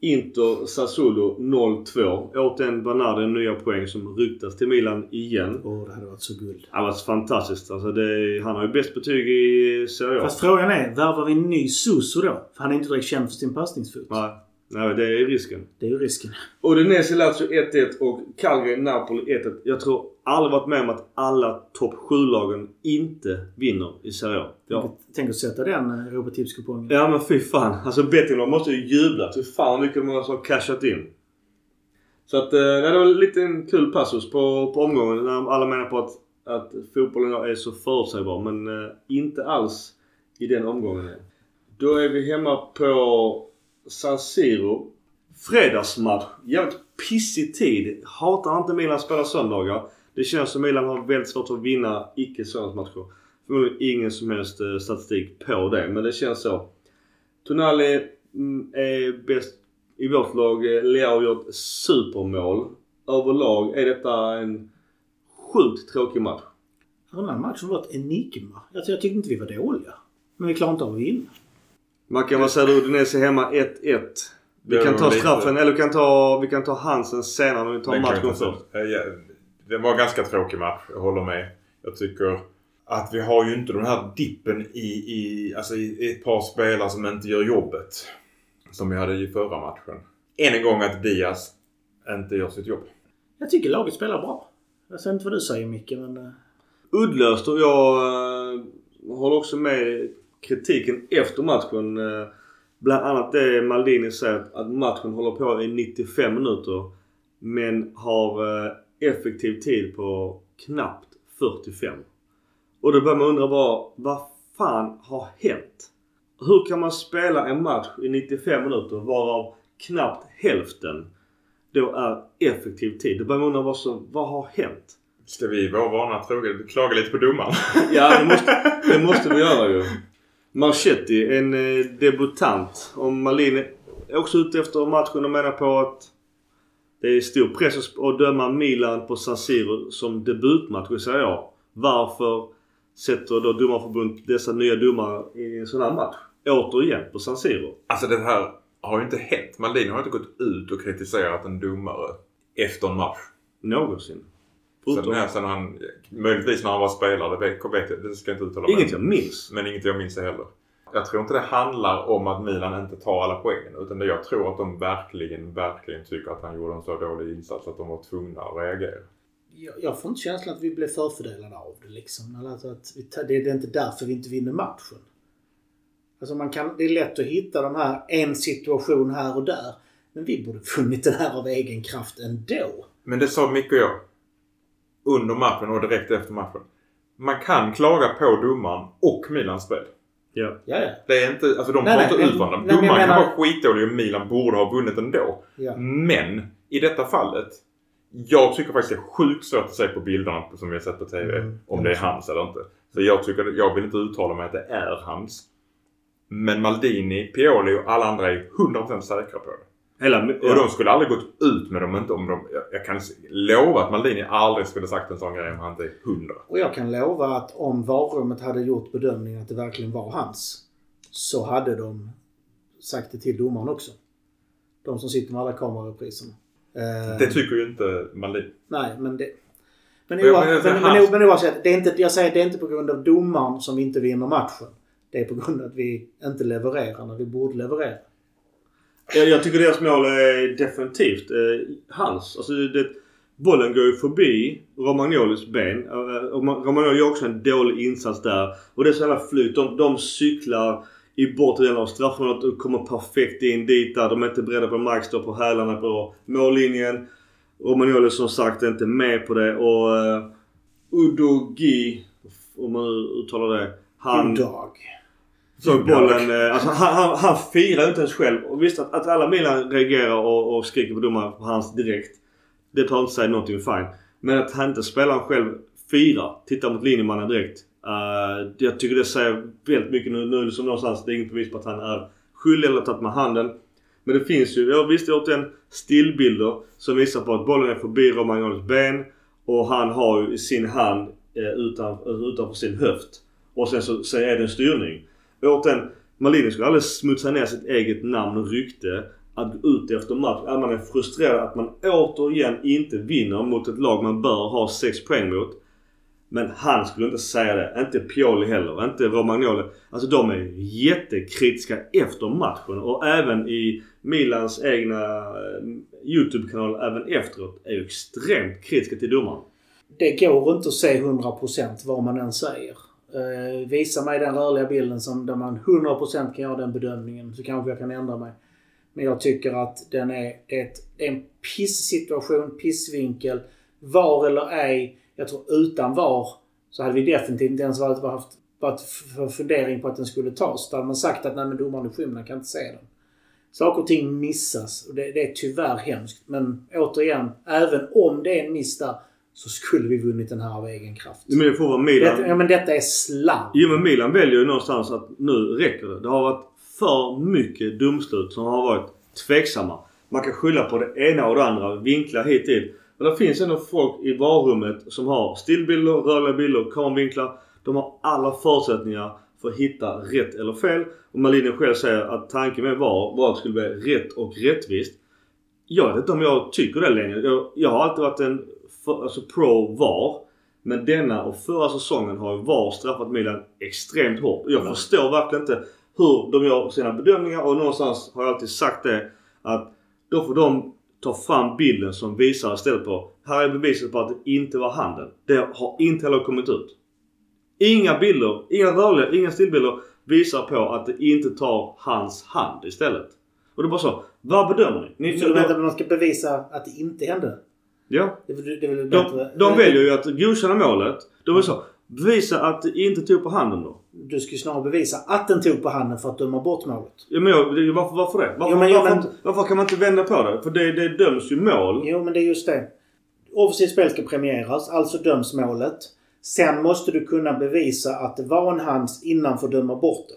Inter Sassuolo 0-2. Återigen Bernardi nya poäng som ryktas till Milan igen. Åh, det hade varit så guld. Det var fantastiskt. Alltså det, han har ju bäst betyg i Serie A. Fast frågan är, värvar vi en ny Suso då? För han är inte direkt känd för sin passningsfot. Nej, nej, det är risken. Det är ju risken. Udinese Lazio 1-1 och Cagliari Napoli 1-1. Jag tror aldrig varit med om att alla topp 7-lagen inte vinner i Serie A. Ja. Tänk att sätta den eh, Europatipskupongen. ja men fy fan. Alltså bettinglagen måste ju jubla. Fy fan vad mycket man har cashat in. Så att eh, det var en liten kul passus på, på omgången när alla menar på att, att fotbollen är så förutsägbar. Men eh, inte alls i den omgången. Då är vi hemma på San Siro. Fredagsmatch. Jävligt pissig tid. Hatar inte Milan spelar söndagar. Det känns som Milan har väldigt svårt att vinna icke söndagsmatcher. Förmodligen ingen som helst eh, statistik på det, men det känns så. Tonali mm, är bäst i vårt lag. Eh, Leao gjort supermål. Överlag är detta en sjukt tråkig match. Den här matchen var ett enigma. Jag tyckte inte vi var dåliga. Men vi klarade inte av att vinna. Mackan, vad säger du? Udinese hemma 1-1. Vi kan ta lite- straffen eller vi kan ta, vi kan ta Hansen senare när vi tar Den matchen först. Eh, Det var en ganska tråkig match. Jag håller med. Jag tycker att vi har ju inte den här dippen i, i, alltså i, i ett par spelare som inte gör jobbet. Som vi hade i förra matchen. Än en gång att Diaz inte gör sitt jobb. Jag tycker laget spelar bra. Jag vet inte vad du säger Micke men... eh, Uddlöst och jag eh, håller också med kritiken efter matchen. Eh, bland annat det Maldini säger att- matchen håller på i 95 minuter. Men har eh, effektiv tid på knappt 45. Och då börjar man undra bara, vad fan har hänt? Hur kan man spela en match i 95 minuter varav knappt hälften då är effektiv tid? Då börjar man undra vad, som, vad har hänt? Ska vi vara vana trogen klaga lite på domaren? Ja, det måste, det måste vi göra ju. Marchetti, en eh, debutant. Och Malin är också ute efter matchen och menar på att det är stor press att döma Milan på San Siro som debutmatch. Det säger jag. Varför sätter då domarförbundet dessa nya domare i en sån här match? Återigen på San Siro. Alltså det här har ju inte hänt. Maldini har inte gått ut och kritiserat en domare efter en match. Någonsin. Sen, här, sen han, möjligtvis när han var spelare, det jag, det ska jag inte uttala mig inget jag minns. Men inget jag minns heller. Jag tror inte det handlar om att Milan inte tar alla poängen. Utan det jag tror att de verkligen, verkligen tycker att han gjorde en så dålig insats att de var tvungna att reagera. Jag, jag får inte känslan att vi blev förfördelade av det liksom. Eller att, att vi, ta- det är inte därför vi inte vinner matchen. Alltså man kan, det är lätt att hitta de här, en situation här och där. Men vi borde funnit den här av egen kraft ändå. Men det sa Micke och jag. Under matchen och direkt efter matchen. Man kan klaga på domaren och Milans spel. Ja. Ja, ja. Det är inte, alltså de Nej, tar nej, inte ut varandra. Domaren kan menar- vara skitdålig och Milan borde ha vunnit ändå. ja. Men i detta fallet. Jag tycker faktiskt det är sjukt svårt att se på bilderna som vi har sett på TV. Mm, om det är hans eller inte. Så jag tycker, jag vill inte uttala mig att det är hans. Men Maldini, Pioli och alla andra är 100% säkra på det. Hela, Och de skulle aldrig gått ut med dem inte om de... Jag, jag kan lova att Maldini aldrig skulle sagt en sån grej om han inte är 100. Och jag kan lova att om varummet hade gjort bedömningen att det verkligen var hans. Så hade de sagt det till domaren också. De som sitter med alla kamerarepriserna. Eh, Det tycker ju inte Maldini. Nej, men det... Men, Men jag oa, menar, men, han- men, men oavsett, det är inte, jag säger det är inte på grund av domaren som vi inte vinner matchen. Det är på grund av att vi inte levererar när vi borde leverera. Jag, jag tycker deras mål är definitivt eh, hans. Alltså det, bollen går ju förbi Romagnolis ben. Eh, eh Och Romagnoli gör också en dålig insats där. Och det är så jävla flyt. De, de cyklar i bortre delen av straffområdet och kommer perfekt in dit där. De är inte beredda på mark, står på hälarna på mållinjen. Romagnoli som sagt är inte med på det och uh, Udogi, om man uttalar det. Han... Dag. Så bollen, eh, alltså han, han, han firar inte ens själv. Och visst att, att alla Milan reagerar och, och skriker på domaren på hans direkt. Det tar inte sig någonting fine. Men att han inte spelar själv firar, tittar mot linjemannen direkt. Uh, jag tycker det säger väldigt mycket nu. Nu som någonstans, det är inget bevis på att han är skyldig eller tagit med handen. Men det finns ju, jag har visst gjort en stillbilder som visar på att bollen är förbi Romagnolis ben. Och han har ju sin hand eh, utan, utanför sin höft. Och sen så, så är det en styrning. Återigen, Malini skulle aldrig smutsa ner sitt eget namn och rykte att gå ut efter match. Att man är frustrerad att man återigen inte vinner mot ett lag man bör ha 6 poäng mot. Men han skulle inte säga det. Inte Pioli heller. Inte Romagnoli. Alltså de är jättekritiska efter matchen. Och även i Milans egna eh, YouTube-kanal även efteråt är ju extremt kritiska till domaren. Det går inte att se 100% vad man än säger. Eh, visa mig den rörliga bilden som, där man 100% kan göra den bedömningen så kanske jag kan ändra mig. Men jag tycker att den är, ett, en piss-situation, pissvinkel. Var eller ej. Jag tror utan VAR så hade vi definitivt inte ens varit, haft varit för fundering på att den skulle tas. Då hade man sagt att nej men domaren i skymmen kan inte se den. Saker och ting missas och det, det är tyvärr hemskt. Men återigen, även om det är en miss där så skulle vi vunnit den här av egen kraft. Men det får vara Milan. Detta, ja, men detta är slarv. Jo men Milan väljer ju någonstans att nu räcker det. Det har varit för mycket domslut som har varit tveksamma. Man kan skylla på det ena och det andra, vinkla hit dit. Men det finns ändå folk i varummet som har stillbilder, rörliga bilder, kameravinklar. De har alla förutsättningar för att hitta rätt eller fel. Och Malinen själv säger att tanken med VAR var att det skulle bli rätt och rättvist. Jag vet inte om jag tycker det längre. Jag, jag har alltid varit en för, alltså pro VAR. Men denna och förra säsongen har ju VAR straffat Milan extremt hårt. Jag förstår verkligen inte hur de gör sina bedömningar och någonstans har jag alltid sagt det att då får de ta fram bilden som visar istället på här är beviset på att det inte var handen. Det har inte heller kommit ut. Inga bilder, inga rörliga, inga stillbilder visar på att det inte tar hans hand istället. Och det är bara så. Vad bedömer ni? ni Så du menar att man ska bevisa att det inte hände? Ja. Det, det väl De, de väljer ju att godkänna målet. Det så. Bevisa att det inte tog på handen då. Du ska ju snarare bevisa att den tog på handen för att döma bort målet. Ja, men jag, det- varför, varför det? Varför, Jo, men- varför, men- varför kan man inte vända på det? För det, det döms ju mål. Jo, men det är just det. Offensivt spel ska premieras, alltså döms målet. Sen måste du kunna bevisa att det var en hands innan för att döma bort det.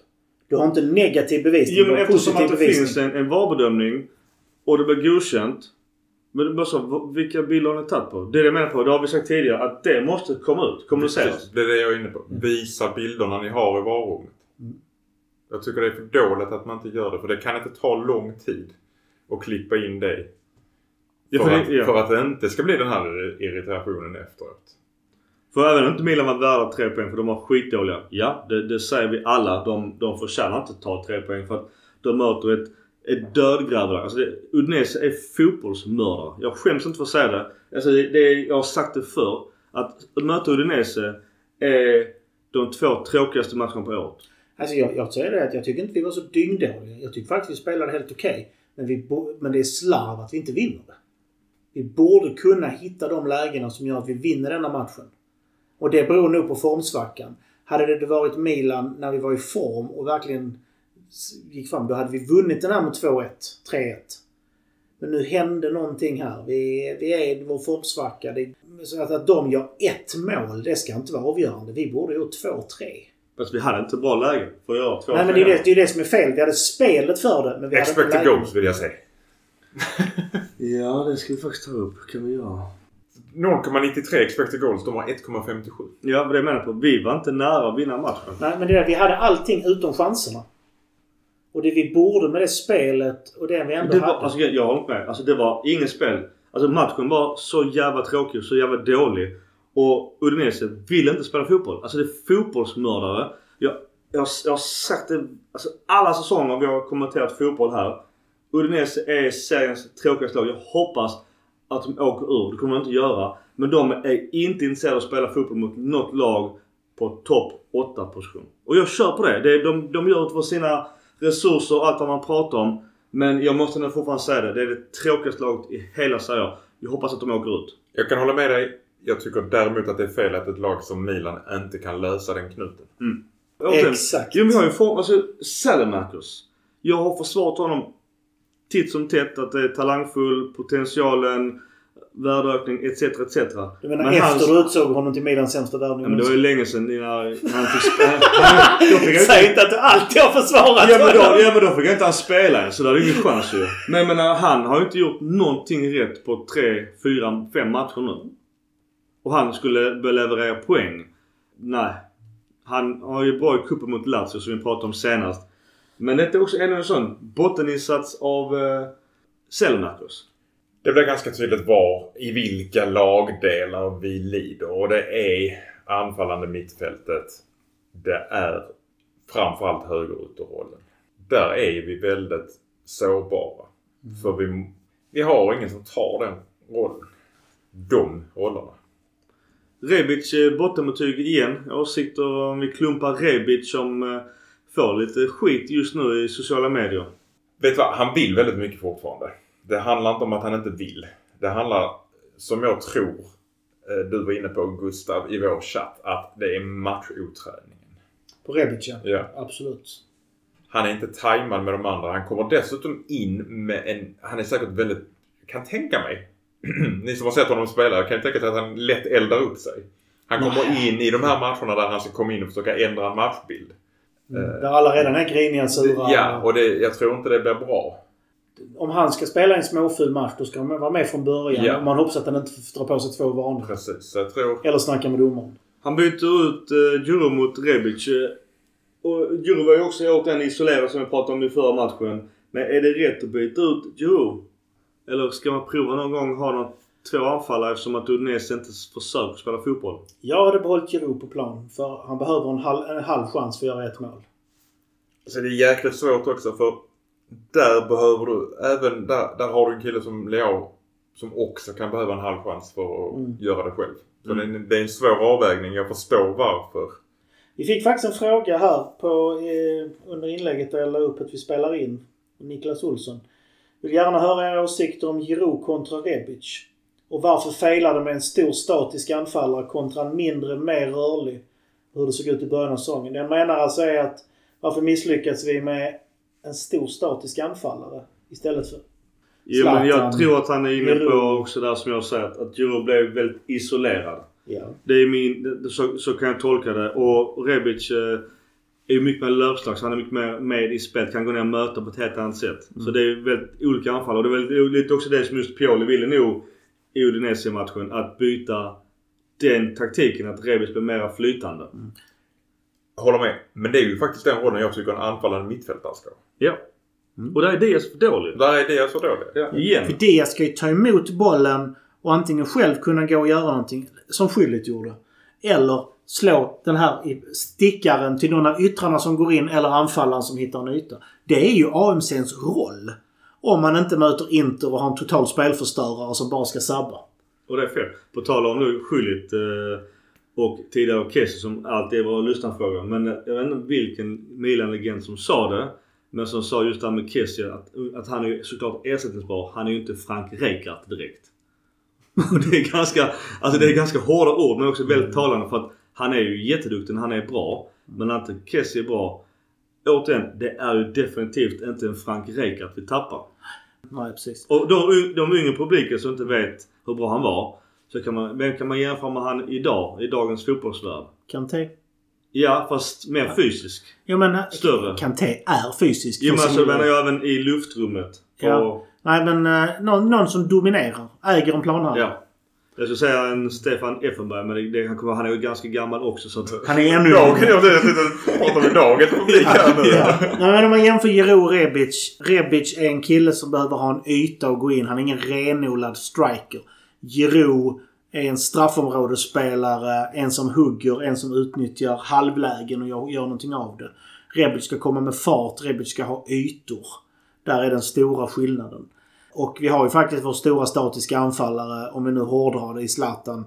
Du har inte negativ bevisning, Jo du men har eftersom positiv att det bevisning. finns en, en VAR-bedömning och det blir godkänt. Men bara så, vilka bilder har ni tagit på? Det är det jag menar på, det har vi sagt tidigare, att det måste komma ut, kommuniceras. Det är det jag är inne på. Visa bilderna ni har i varummet. Jag tycker det är för dåligt att man inte gör det för det kan inte ta lång tid att klippa in det. Ja, För, för, att, ja. för att det inte ska bli den här irritationen efteråt. för även om inte Milan var värda tre poäng för de var skitdåliga. Ja, det, det säger vi alla. De, de förtjänar inte att ta tre poäng för att de möter ett, är dödgrävare. Alltså det, Udinese är fotbollsmördare. Jag skäms inte för att säga det. Alltså det, det jag har sagt det förr. Att möta Udinese är de två tråkigaste matcherna på året. Alltså jag, jag säger det att jag tycker inte vi var så dyngdåliga. Jag tycker faktiskt vi spelade helt okej. Men, vi men det är slarv att vi inte vinner det. Vi borde kunna hitta de lägena som gör att vi vinner denna matchen. Och det beror nog på formsvackan. Hade det varit Milan när vi var i form och verkligen gick fram, då hade vi vunnit den här med 2-1, 3-1. Men nu hände någonting här. Vi, vi är i vår formsvacka. Så att, att de gör ett mål, det ska inte vara avgörande. Vi borde ha gjort 2-3. Fast vi hade inte bra läge för att göra två Nej men det är det, det är det som är fel. Vi hade spelet för det men vi hade Expected lägen. goals vill jag säga. [laughs] Ja, det ska vi faktiskt ta upp. kan vi göra. 0,93 expected goals. De har 1,57. Ja, det jag menar på. Vi var inte nära att vinna matchen. Nej men det är det. Vi hade allting utom chanserna. Och det vi borde med det spelet och det vi ändå Det var, hade. alltså, jag, håller med. Alltså, det var inget spel. Alltså matchen var så jävla tråkig och så jävla dålig. Och Udinese vill inte spela fotboll. Alltså det är fotbollsmördare. Jag, jag, jag har sagt det alltså, alla säsonger vi har kommenterat fotboll här. Udinese är seriens tråkigaste lag. Jag hoppas att de åker ur. Det kommer de inte göra. Men de är inte intresserade av att spela fotboll mot något lag på topp 8 position. Och jag kör på det. det är, de, de gör utifrån sina resurser och allt vad man pratar om. Men jag måste nog fortfarande säga det. Det är det tråkigaste laget i hela Serie. Jag hoppas att de åker ut. Jag kan hålla med dig. Jag tycker däremot att det är fel att ett lag som Milan inte kan lösa den knuten. Återigen, Exakt. Jo, men vi har ju form... Alltså, Salamakers. Jag har försvarat honom titt som tätt. Att det är talangfull, potentialen, värdeökning etc. etc. Du menar Men efter hans- du utsåg honom till Milans sämsta värvning? Ja, men det var ju länge sedan när han fick spela. [laughs] Fick [laughs] Säg inte... att du alltid har försvarat Ja men, då, honom! ja men då fick jag inte ens spela än så det hade ingen chans ju. Men jag menar han har ju inte gjort någonting rätt på tre, fyra, fem matcher nu. Och han skulle börja leverera poäng. Nej. Han har ju bra i cupen mot Lazio som vi pratade om senast. Men det är också ännu en sån botteninsats av uh, Selmakers. Det blir ganska tydligt var, i vilka lagdelar vi lider. Och det är anfallande mittfältet. Det är framförallt högerytterrollen. Där är vi väldigt sårbara. För vi, vi har ingen som tar den rollen. De rollerna. Rebic eh, bottenbetyg igen. Åsikter om vi klumpar Rebic som eh, får lite skit just nu i sociala medier. Vet du vad? Han vill väldigt mycket fortfarande. Det handlar inte om att han inte vill. Det handlar, som jag tror eh, du var inne på Gustav i vår chatt, att det är matchoträningen. På Rebic ja. Absolut. Han är inte tajmad med de andra. Han kommer dessutom in med en... Han är säkert väldigt... Kan tänka mig. [clears throat] Ni som har sett honom spela kan ju tänka sig att han lätt eldar upp sig. Han kommer in i de här matcherna där han ska komma in och försöka ändra en matchbild. Där alla redan är griniga, sura. Ja, och det, jag tror inte det blir bra. Om han ska spela en småful match då ska han vara med från början. Ja. Man hoppas att han inte drar på sig två varningar. Precis, jag tror... Eller snacka med domaren. Han byter ut uh, Djuro mot Rebic. eh, och Djurov var ju också återigen isolerad som vi pratade om i förra matchen. Men är det rätt att byta ut Djurov? Eller ska man prova någon gång ha någon, två anfallare eftersom att Udinese inte försöker spela fotboll? Jag hade behållit Giroud på plan. För han behöver en halv, en halv chans för att göra ett mål. Så det är jäkligt svårt också för där behöver du, även där, där har du en kille som Leao som också kan behöva en halv chans för att Mm. göra det själv. Så Mm. det, är en, det är en svår avvägning. Jag förstår varför. Vi fick faktiskt en fråga här på, eh, under inlägget där jag la upp att vi spelar in. Niklas Olsson. Vill gärna höra era åsikter om Giroud kontra Rebic. Och varför failade med en stor statisk anfallare kontra en mindre, mer rörlig? Hur det såg ut i början av säsongen. Det jag menar alltså är att varför misslyckas vi med en stor statisk anfallare istället för... Jo men jag tror att han är inne på Giroud. också där som jag säger att, att Djurov blev väldigt isolerad. Ja. Det är min, så, så kan jag tolka det. Och Rebic eh, är ju mycket mer löpslags. Han är mycket mer med i spelet. Kan gå ner och möta på ett helt annat sätt. Så det är väldigt olika anfall. Och det är väl lite också det som just Pioli ville nog i Udinese-matchen. Att byta den taktiken. Att Rebic blir mer flytande. Håller med. Men det är ju faktiskt den rollen jag tycker en anfallande mittfältare ska. Ja. Och där är Diaz för dålig. Där är det så dåligt. Ja. Igen. För Diaz ska ju ta emot bollen och antingen själv kunna gå och göra någonting, som Schüllit gjorde. Eller slå den här i- stickaren till någon av yttrarna som går in eller anfallaren som hittar en yta. Det är ju AMCns roll. Om man inte möter Inter och har en total spelförstörare som bara ska sabba. Och det är fel. På tal om nu Schüllit eh, och tidigare Kessie som alltid är våra lyssnarfrågor. Men jag vet inte vilken Milan-legend som sa det. Men som sa just det här med Kessie att, att han är ju såklart ersättningsbar. Han är ju inte Frank Rijkaard direkt. [laughs] Och det är ganska, alltså det är ganska hårda ord men också väldigt talande för att han är ju jätteduktig, han är bra. Men att Kessie är bra. Återigen, det är ju definitivt inte en Frank Rijkaard vi tappar. Nej, precis. Och de, de yngre publiken som inte vet hur bra han var. Så kan man, vem kan man jämföra med han idag? I dagens fotbollsvärld? Kanté. Ja, fast mer fysisk. Jo men Större. Kanté är fysisk. Jo men sin- menar jag även i luftrummet. Ja. Och, Nej men eh, någon, någon som dominerar. Äger en planhalva. ja. Jag skulle säga en Stefan Effenberg men det, det, han, är ju ganska gammal också så att... Han är ännu Dagen, [laughs] jag tänkte prata om dagens publik här nu. Ja. Nej, men om man jämför Giroud och Rebic. Rebic är en kille som behöver ha en yta att gå in. Han är ingen renodlad striker. Giroud är en straffområdesspelare. En som hugger, en som utnyttjar halvlägen och gör, gör någonting av det. Rebic ska komma med fart. Rebic ska ha ytor. Där är den stora skillnaden. Och vi har ju faktiskt vår stora statiska anfallare, om vi nu hårdrar det, i Zlatan.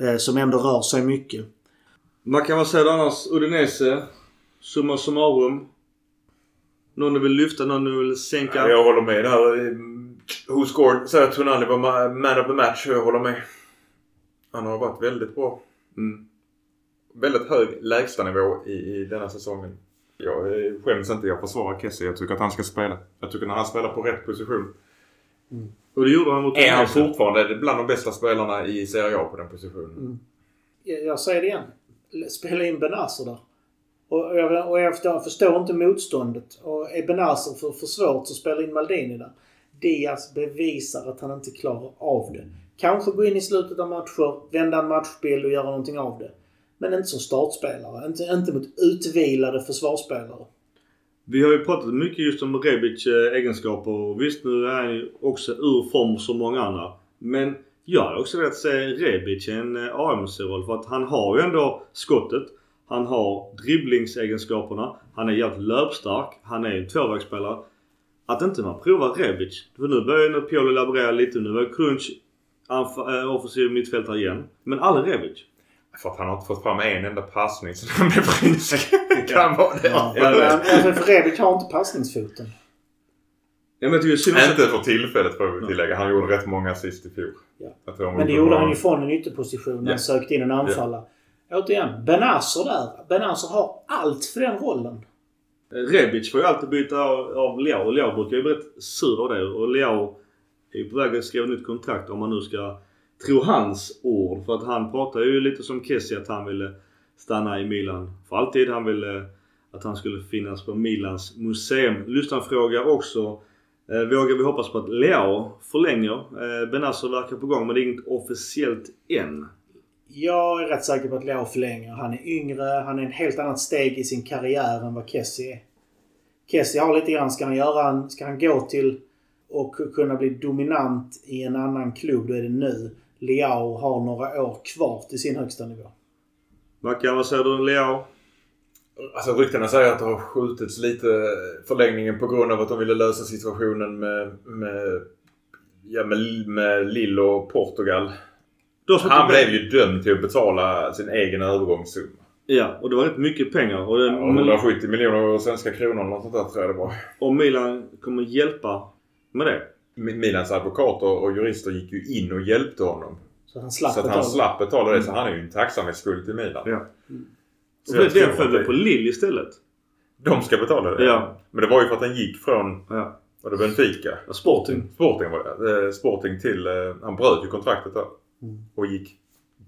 Eh, som ändå rör sig mycket. Man kan väl säga det annars Udinese. Summa summarum. Någon du vill lyfta, någon du vill sänka? Ja, jag håller med där. Mm, Who scored? Säger att Tonali var ma- man of the match. Jag håller med. Han har varit väldigt bra. Mm. Väldigt hög lägstanivå i, i denna säsongen. Jag eh, skäms inte. Jag försvarar Kessie. Jag tycker att han ska spela. Jag tycker när han spelar på rätt position. Och det gjorde han mot Är han fortfarande bland de bästa spelarna i Serie A på den positionen? jag jag säger det igen. Spela in Benazer där. Och jag, och jag förstår, förstår inte motståndet. Och är Benazer för, för svårt så spela in Maldini där. Diaz bevisar att han inte klarar av det. Kanske gå in i slutet av matcher, vända en matchbild och göra någonting av det. Men inte som startspelare. Inte, inte mot utvilade försvarsspelare. Vi har ju pratat mycket just om Rebic eh, egenskaper visst nu är han ju också ur form som många andra. Men jag har också velat se Rebic i en eh, AMC-roll för att han har ju ändå skottet. Han har dribblingsegenskaperna. Han är jävligt löpstark. Han är en tvåvägsspelare. Att inte man provar Rebic. För nu börjar ju Pioli laborera lite. Nu var Crunch anf- äh, offensiv mittfältare igen. Men aldrig Rebic. För att han har inte fått fram en enda passning så han blev frisk. [laughs] kan vara det. Ja, Men, det- alltså, för Rebic har inte passningsfoten. Ja, men synd också- Inte för tillfället får vi tillägga. Han gjorde rätt många assist i fjol. Ja. Men det gjorde han ju från en ytterposition när Ja. han sökte in en anfallare. Återigen, Benazer där. Benazer har allt för den rollen. Rebic får ju alltid byta av, av Leao och Leao brukar ju bli rätt sur av det. Och Leao är ju på väg att skriva nytt kontrakt om man nu ska tro hans ord. För att han pratar ju lite som Kessie att han ville stanna i Milan för alltid. Han ville eh, att han skulle finnas på Milans museum. Lyssnarfråga också. Eh, vågar vi hoppas på att Leao förlänger? Eh, Benazer verkar på gång men det är inget officiellt än. Jag är rätt säker på att Leao förlänger. Han är yngre. Han är en helt annat steg i sin karriär än vad Kessie är. Kessie har lite grann, ska han göra en, Ska han gå till och kunna bli dominant i en annan klubb, då är det nu. Leao har några år kvar till sin högsta nivå. Mackan, vad säger du Leao? Alltså ryktena säger att det har skjutits lite förlängningen på grund av att de ville lösa situationen med, med, ja, med, med Lille och Portugal. Han blev ju dömd till att betala sin egen övergångssumma. Ja, och det var rätt mycket pengar. Och den, ja, 170 miljoner svenska kronor eller något sånt där tror jag det var. Och Milan kommer hjälpa med det. Milans advokater och jurister gick ju in och hjälpte honom. Så han slapp så att han slapp betala det. Så han är ju en tacksamhetsskuld till Milan. Ja. Mm. Så och den följde på Lill istället. De ska betala det? Ja. Men det var ju för att han gick från... Ja. Var det Benfica? Ja, Sporting. Sporting var det. Eh, Sporting till... Eh, han bröt ju kontraktet där. Mm. Och gick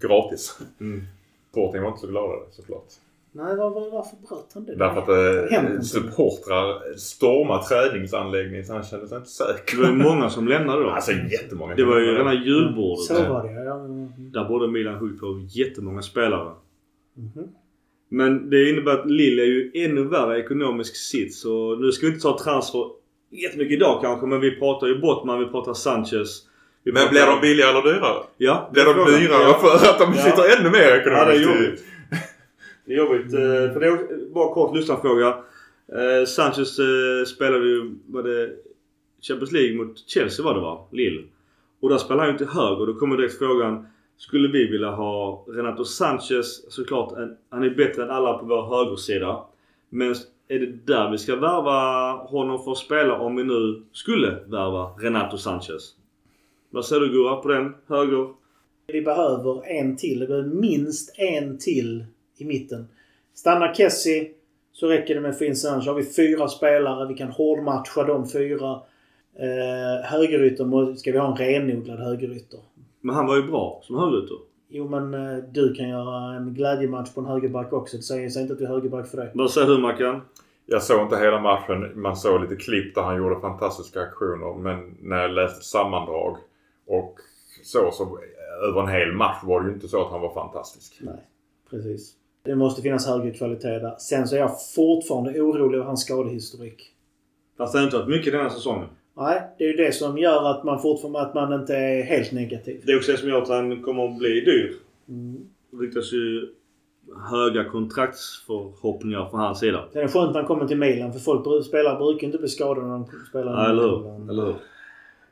gratis. Mm. Sporting var inte så glada såklart. Nej, var, var, varför bröt han det? Därför att eh, supportrar stormade träningsanläggningen så han kände sig inte säker. Det var ju många som lämnade då. Alltså jättemånga. Det var ju rena julbordet. Så var det ja. Där borde Milan huggt på jättemånga spelare. Mm -hmm. Men det innebär att Lille är ju ännu värre ekonomisk sits. Så nu ska vi inte ta transfer jättemycket idag kanske men vi pratar ju Bottman, vi pratar Sanchez. Men blir de billigare eller dyrare? Ja. Blir de dyrare ja. för att de ja. sitter ännu mer ekonomiskt? Ja, det är jobbigt. Det är jobbigt. Mm. För det är bara kort lyssnarfråga. Eh, Sanchez eh, spelade ju, var det Champions League mot Chelsea var det va? Lille. Och där spelade han ju till höger. Då kommer direkt frågan. Skulle vi vilja ha Renato Sanchez såklart. En, han är bättre än alla på vår högersida. Men är det där vi ska värva honom för att spela om vi nu skulle värva Renato Sanchez? Vad säger du Gurra på den? Höger? Vi behöver en till. Det behöver minst en till i mitten. Stannar Kessie så räcker det med Finn Sanchez. har vi fyra spelare. Vi kan hårdmatcha de fyra. Eh, högerytter ska vi ha en renodlad högerytter. Men han var ju bra som högerytter. Jo men eh, du kan göra en glädjematch på en högerback också. Det säger sig inte att du är högerback för det. Vad säger du Mackan? Jag såg inte hela matchen. Man såg lite klipp där han gjorde fantastiska aktioner. Men när jag läste sammandrag och så, så över en hel match var det ju inte så att han var fantastisk. Nej, precis. Det måste finnas högre kvalitet där. Sen så är jag fortfarande orolig över hans skadehistorik. Fast det har inte varit mycket denna säsongen. Nej, det är ju det som gör att man fortfarande att man inte är helt negativ. Det är också det som gör att han kommer att bli dyr. Mm. Det ryktas ju höga kontraktsförhoppningar från hans sida. Det är skönt när han kommer till Milan för folk spelare brukar inte bli skadade när de spelar ja, eller hur? Eller hur?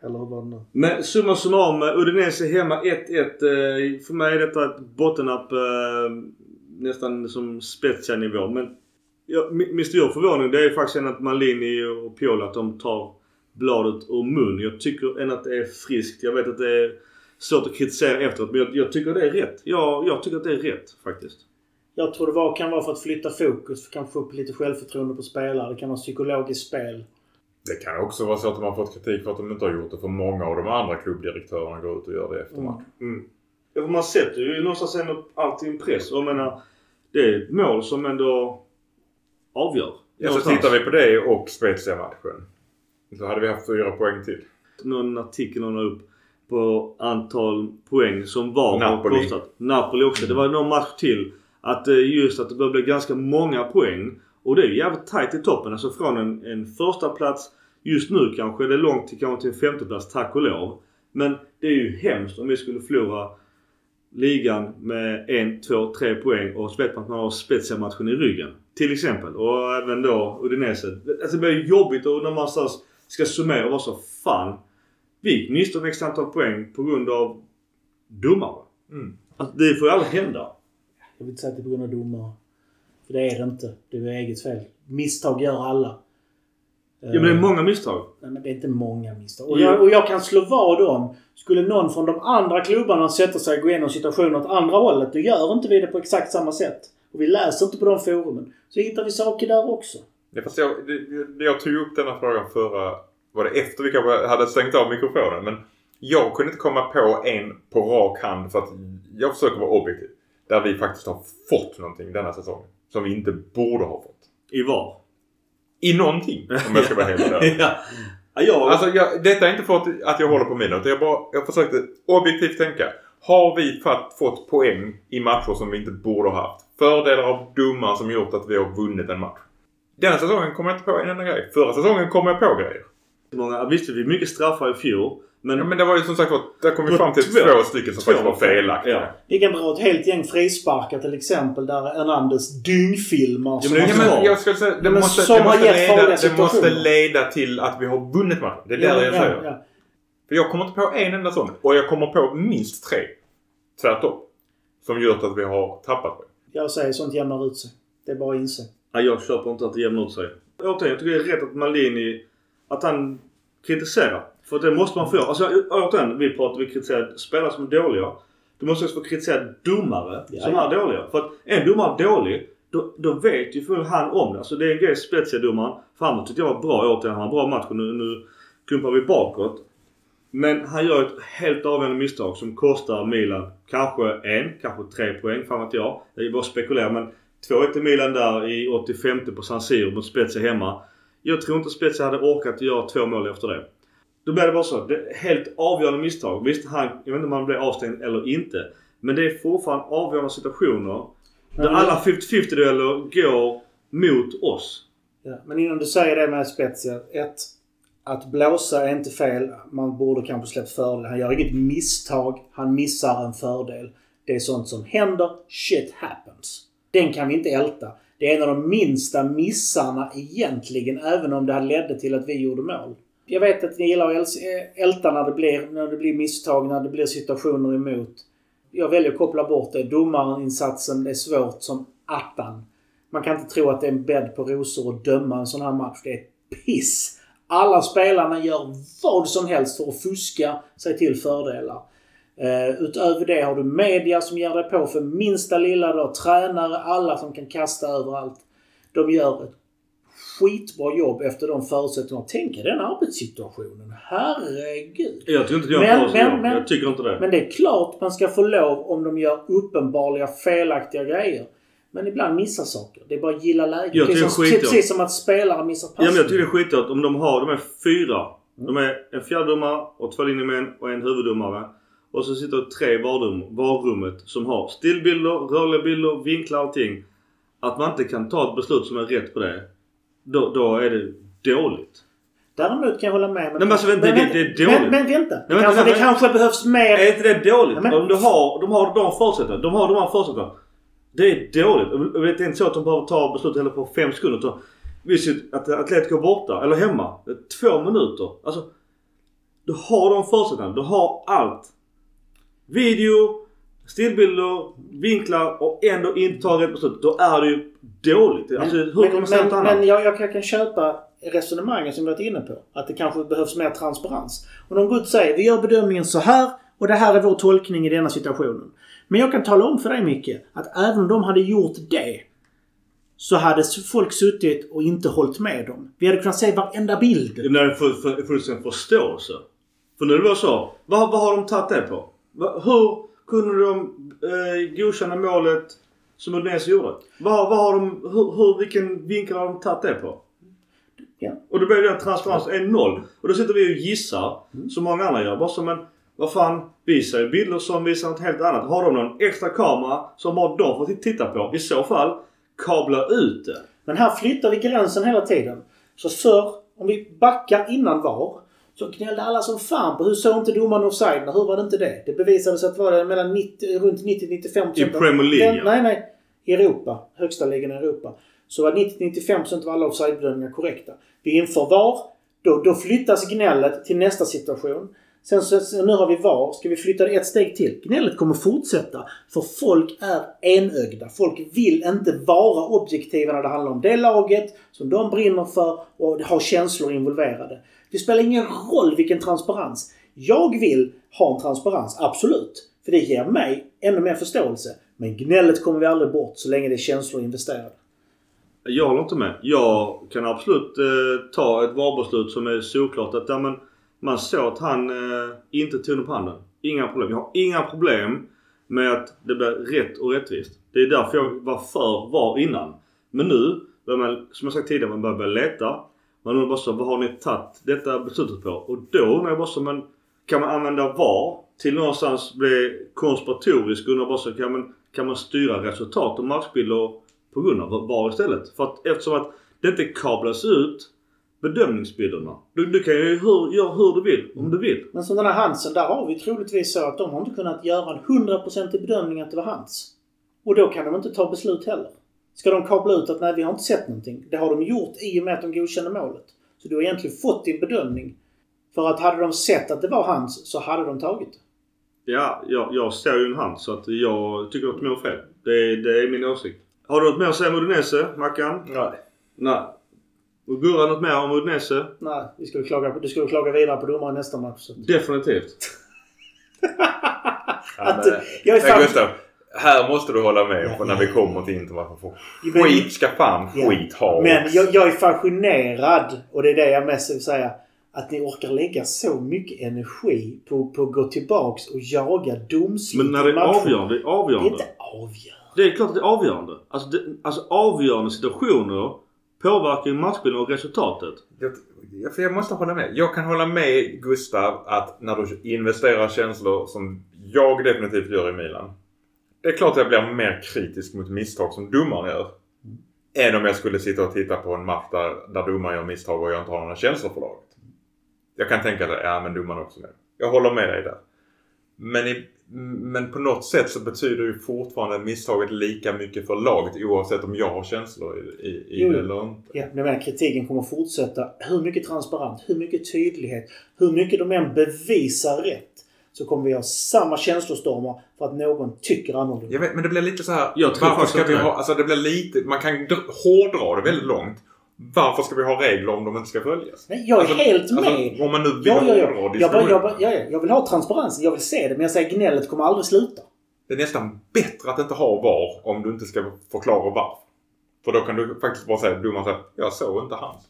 Eller hur var det nu? Men summa summarum, Udinese hemma 1-1. Eh, för mig är detta ett bottennapp eh, nästan som Spezia-nivå. Men ja, min stora förvåning det är faktiskt att Malini och Piola att de tar bladet ur mun. Jag tycker ändå att det är friskt. Jag vet att det är svårt att kritisera efteråt men jag, jag tycker det är rätt. Jag, jag tycker att det är rätt faktiskt. Jag tror det var, kan vara för att flytta fokus. Kanske få upp lite självförtroende på spelare. Det kan vara psykologiskt spel. Det kan också vara så att de har fått kritik för att de inte har gjort det. För många av de andra klubbdirektörerna går ut och gör det efter match. Mm. Mm. Ja, för man sätter ju någonstans ändå alltid en press. Jag menar, det är ett mål som ändå avgör. Ja, så tittar vi på det och Spezia-matchen. Så hade vi haft fyra poäng till. Någon artikel någon upp på antal poäng som var Napoli. kostat. Napoli också. Mm. Det var någon match till. Att eh, just att det börjar bli ganska många poäng. Och det är jävligt tight i toppen. Alltså från en, en första plats Just nu kanske det är långt till, kanske till en femteplats, tack och lov. Men det är ju hemskt om vi skulle förlora ligan med en, två, tre poäng och så vet man att man har Spezia-matchen i ryggen. Till exempel. Och även då Udinese. Alltså det blir jobbigt och när man ska summera och vara så fan. Vi gick miste om x antal poäng på grund av domare. Mm. Alltså, det får ju aldrig hända. Jag vill inte säga att det är på grund av domare. För det är det inte. Det är eget fel. Misstag gör alla. Ja men det är många misstag. Nej men det är inte många misstag. Och jag, och jag kan slå vad om. Skulle någon från de andra klubbarna sätta sig och gå igenom situationen åt andra hållet. Då gör inte vi det på exakt samma sätt. Och vi läser inte på de forumen. Så hittar vi saker där också. Ja, fast jag, jag tog upp denna frågan förra... Var det efter vi kanske hade stängt av mikrofonen? Men jag kunde inte komma på en på rak hand för att jag försöker vara objektiv. Där vi faktiskt har fått någonting denna säsong. Som vi inte borde ha fått. I var? I någonting om jag ska vara helt ärlig. [laughs] ja. Ja, jag... Alltså, jag, detta är inte för att, att jag håller på mina utan jag, bara, jag försökte objektivt tänka. Har vi fatt, fått poäng i matcher som vi inte borde ha haft? Fördelar av domaren som gjort att vi har vunnit en match. Denna säsongen kommer jag inte på en enda grej. Förra säsongen kom jag på grejer. Många, visst, vi mycket straffar i fjol. Men, Ja, men det var ju som sagt var, där kom vi fram till Två. två stycken som Två. faktiskt var felaktiga. Ja. Vi kan dra ett helt gäng frisparkar till exempel där Hernandez dyngfilmar. Ja, men Ja, men jag skulle säga, det måste, som det måste, leda, det måste leda till att vi har vunnit matchen. Det är det ja, jag ja, säger. ja. För jag kommer inte på en enda sån. Och jag kommer på minst tre. Tvärtom. Som gjort att vi har tappat det. Jag säger sånt jämnar ut sig. Det är bara att inse. Ja, jag köper inte att det jämnar ut sig. Återigen, jag tycker det är rätt att Maldini, att han kritiserar. För det måste man få göra. Alltså återigen, vi pratar, vi kritiserar spelare som är dåliga. Du måste också få kritisera domare Ja, som ja. är dåliga. För att en domare är dålig, då, då vet ju förmodligen han om det. Alltså det är en grej Spezia-domaren framåt tyckte jag var bra återigen. Han har bra match och nu, nu klumpar vi bakåt. Men han gör ett helt avgörande misstag som kostar Milan kanske en, kanske tre poäng. Fan vet jag. Det är bara spekulera men 2-1 till Milan där i 85 på San Siro mot Spezia hemma. Jag tror inte Spezia hade orkat göra två mål efter det. Då blev det bara så. Det är helt avgörande misstag. Visst, han, jag vet inte om han blev avstängd eller inte. Men det är fortfarande avgörande situationer. Där alla 50-50 dueller går mot oss. Ja. Men innan du säger det med Spezia. Ett, att blåsa är inte fel. Man borde kanske släppt fördel. Han gör inget misstag. Han missar en fördel. Det är sånt som händer. Shit happens. Den kan vi inte älta. Det är en av de minsta missarna egentligen, även om det här ledde till att vi gjorde mål. Jag vet att ni gillar att eh, älta när det blir, när det blir misstag, när det blir situationer emot. Jag väljer att koppla bort det. Domarinsatsen, det är svårt som attan. Man kan inte tro att det är en bädd på rosor att döma en sån här match. Det är piss. Alla spelarna gör vad som helst för att fuska sig till fördelar. Uh, utöver det har du media som ger dig på för minsta lilla. Du har tränare, alla som kan kasta överallt. De gör ett skitbra jobb efter de förutsättningarna. Tänk er den arbetssituationen. Herregud. Jag tycker inte gör Men- men- men- Jag tycker inte det. Men det är klart man ska få lov om de gör uppenbarliga felaktiga grejer. Men ibland missar saker. Det är bara att gilla läget. Jag tycker som, skit om- precis som att spelare missar Ja, passningar. men jag tycker det är skitgott om de har, de är fyra. De är en fjärdedomare och två linjemän och en huvuddomare. Och så sitter det tre i varummet som har stillbilder, rörliga bilder, vinklar och allting. Att man inte kan ta ett beslut som är rätt på det. Då, då är det dåligt. Däremot kan jag hålla med. Nej, men alltså, det- det- det är dåligt. Men, men vänta. Det, men- kanske, men- det kanske behövs mer... Är inte det dåligt? Men- Om du har, de har de förutsättningarna. De har de här förutsättningarna. Det är dåligt. Det är inte så att de behöver ta beslut heller på fem sekunder. utan Visst att Atletico är borta, eller hemma. Två minuter. Alltså. Du har de förutsättningarna. Du har allt. Video, stillbilder, vinklar och ändå inte ta rätt beslut. Då är ju dåligt. Alltså hur men, kommer men, annat? men jag, jag kan köpa resonemanget som vi varit inne på. Att det kanske behövs mer transparens. Och de går ut och säger vi gör bedömningen så här och det här är vår tolkning i denna situationen. Men jag kan tala om för dig Micke att även om de hade gjort det så hade folk suttit och inte hållit med dem. Vi hade kunnat se varenda bild. Det blir för, för, fullständig förståelse. För nu är det bara så. Vad, vad har de tagit det på? Hur kunde de eh, godkänna målet som Udinese gjorde? Vad, vad har de, hur, hur, vilken vinkel har de tagit det på? Ja. Och då blir den transparensen är noll. Och då sitter vi och gissar, som många andra gör. Bara som en, vad fan, vi ser bilder som visar något helt annat. Har de någon extra kamera som bara de får titta på? I så fall, kabla ut det. Men här flyttar vi gränsen hela tiden. Så förr, om vi backar innan VAR, så gnällde alla som fan på hur såg inte domaren offside? Hur var det inte det? Det bevisades att det var mellan 90, runt 90-95% I Premier League, ja. Nej, nej. I Europa. Högsta ligan i Europa. Så var 90-95% av alla offside-bedömningar korrekta. Vi inför VAR. Då, då flyttas gnället till nästa situation. Sen så, så nu har vi VAR. Ska vi flytta det ett steg till? Gnället kommer fortsätta. För folk är enögda. Folk vill inte vara objektiva när det handlar om det laget som de brinner för och har känslor involverade. Det spelar ingen roll vilken transparens. Jag vill ha en transparens, absolut. För det ger mig ännu mer förståelse. Men gnället kommer vi aldrig bort så länge det är känslor investerade. Jag håller inte med. Jag kan absolut eh, ta ett VAR-beslut som är såklart att ja, men man såg att han eh, inte tog den på handen. Inga problem. Jag har inga problem med att det blir rätt och rättvist. Det är därför jag var för VAR innan. Men nu, man, som jag sagt tidigare, man börjar börja leta. Man undrar bara så, vad har ni tagit detta beslutet på? Och då undrar jag bara så, men kan man använda VAR till någonstans bli konspiratorisk och bara så kan man, kan man styra resultat och matchbilder på grund av VAR istället. För att eftersom att det inte kablas ut bedömningsbilderna. Du, du kan ju hur, göra hur du vill om du vill. Men som den här Hansen, där har vi troligtvis så att de har inte kunnat göra en hundraprocentig bedömning att det var hans. Och då kan de inte ta beslut heller. Ska de kabla ut att nej, vi har inte sett någonting. Det har de gjort i och med att de godkände målet. Så du har egentligen fått din bedömning. För att hade de sett att det var hans så hade de tagit det. Ja, jag, jag ser ju en hand så att jag tycker att de gör fel. Det, det är min åsikt. Har du något mer att säga om Udinese, Mackan? Nej. Nej. Och Gurra något mer om Udinese? Nej, vi skulle klaga på, du skulle klaga vidare på domaren nästa match. Så. Definitivt. [laughs] Att, men, jag är fan... Gustav, här måste du hålla med Ja, när ja. vi kommer till. Varför Men- skit ska fan Ja. skit ha Men jag, jag är fascinerad och det är det jag mest vill säga. Att ni orkar lägga så mycket energi på, på att gå tillbaks och jaga domslut Men när det är avgörande, det är Det är avgörande. inte avgörande. Det är klart att det är avgörande. Alltså, det, alltså avgörande situationer påverkar ju matchbilden och resultatet. Jag, jag måste hålla med. Jag kan hålla med Gustav att när du investerar känslor som jag definitivt gör i Milan. Det är klart att jag blir mer kritisk mot misstag som domaren gör. Än om jag skulle sitta och titta på en match där, där domaren gör misstag och jag inte har några känslor för laget. Jag kan tänka att ja men domaren också med. Jag håller med dig där. Men, i, men på något sätt så betyder ju fortfarande misstaget lika mycket för laget oavsett om jag har känslor i, i, i det eller inte. Ja, men jag menar, kritiken kommer fortsätta. Hur mycket transparent, hur mycket tydlighet, hur mycket de än bevisar rätt. Så kommer vi ha samma känslostormar för att någon tycker annorlunda. Jag vet, men det blir lite så här. Jag tror varför ska vi ha, alltså det blir lite, man kan dr- hårdra det väldigt långt. Varför ska vi ha regler om de inte ska följas? Nej, jag är Alltså- helt med. Alltså, om man nu vill ja, ja, ja. och Jag, bara, jag, bara, ja, ja. jag vill ha transparensen, jag vill se det. Men jag säger gnället kommer aldrig sluta. Det är nästan bättre att inte ha VAR om du inte ska förklara varför. För då kan du faktiskt bara säga, domaren säger, jag såg inte hans.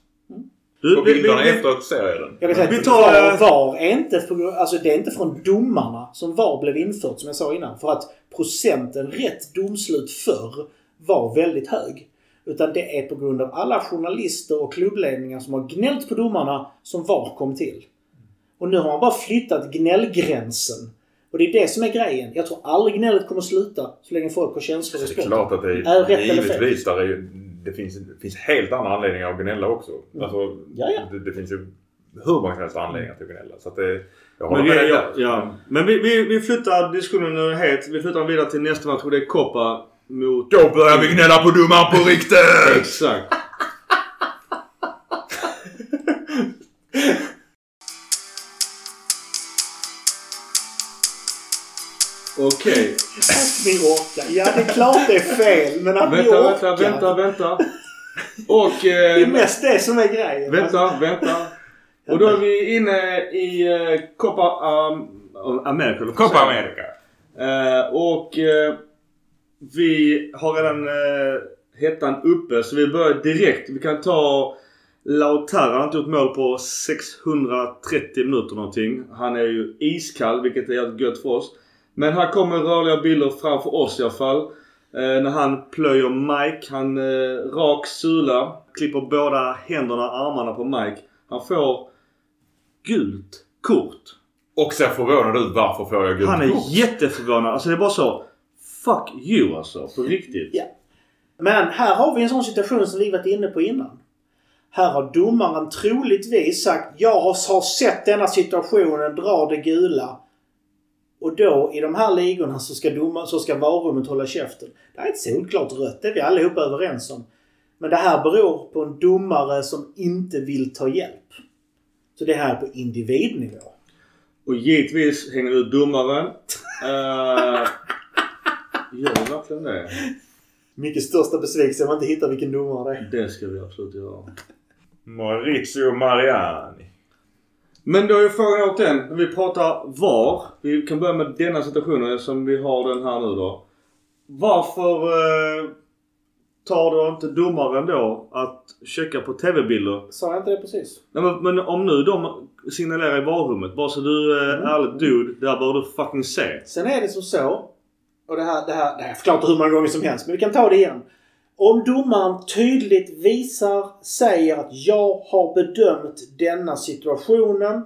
Du, På vi, bilderna vi, efteråt ser jag den. Jag kan säga Vi tar, VAR, är inte, för, alltså det är inte från domarna som VAR blev infört som jag sa innan. För att procenten rätt domslut förr var väldigt hög. Utan det är på grund av alla journalister och klubbledningar som har gnällt på domarna som VAR kom till. Och nu har man bara flyttat gnällgränsen. Och det är det som är grejen. Jag tror aldrig gnället kommer sluta så länge folk har känslor i Det är klart att det Är är, rätt eller fel? givetvis där är, ju- det, finns, det finns helt andra anledningar att gnälla också. Alltså, Ja, ja. Det, det finns ju hur många som helst anledningar till att gnälla. Så att det, jag men vi, med ja, ja. men vi, vi, vi flyttar diskussionen helt. Vi flyttar vidare till nästa match och det är Koppa mot... Då börjar vi gnälla på domaren på riktigt! Exakt. [laughs] Okej. Att vi orkar. Ja, det är klart det är fel. Men att vi Vänta, orkar. vänta, vänta, vänta. Och... Det är Eh, mest det som är grejen. vänta, vänta. Och då är vi inne i eh, Copa um, America. Copa? America. Eh, och eh, vi har redan eh, hettan uppe så vi börjar direkt. Vi kan ta Lautaro. Han har inte gjort mål på 630 minuter någonting. Han är ju iskall vilket är gött för oss. Men här kommer rörliga bilder framför oss i alla fall. Eh, när han plöjer Mike. Han eh, rak sula. Klipper båda händerna och armarna på Mike. Han får gult kort. Och ser förvånad ut. Varför får jag gult Han är kort? jätteförvånad. Alltså det är bara så. Fuck you alltså. På riktigt. Ja. Men här har vi en sån situation som vi varit inne på innan. Här har domaren troligtvis sagt jag har, har sett denna situationen, dra det gula. Och då i de här ligorna så ska, domar, så ska varummet hålla käften. Det här är ett solklart rött, det är vi allihopa överens om. Men det här beror på en domare som inte vill ta hjälp. Så det här är på individnivå. Och givetvis hänger ut domaren. Uh, [laughs] gör verkligen det? Mycket största besvikelse om man inte hittar vilken domare det är. Det ska vi absolut göra. Maurizio Mariani. Men då är frågan återigen. Vi pratar VAR. Vi kan börja med denna situationen som vi har den här nu då. Varför eh, tar då inte domaren då att checka på TV-bilder? Sa jag inte det precis? Nej, men, men om nu de signalerar i varummet. Bara så du är Mm. ärlig dude. Där bör du fucking se. Sen är det som så, och det här, det här, det här jag förklarat hur många gånger som helst, men vi kan ta det igen. Om domaren tydligt visar, säger att jag har bedömt denna situationen,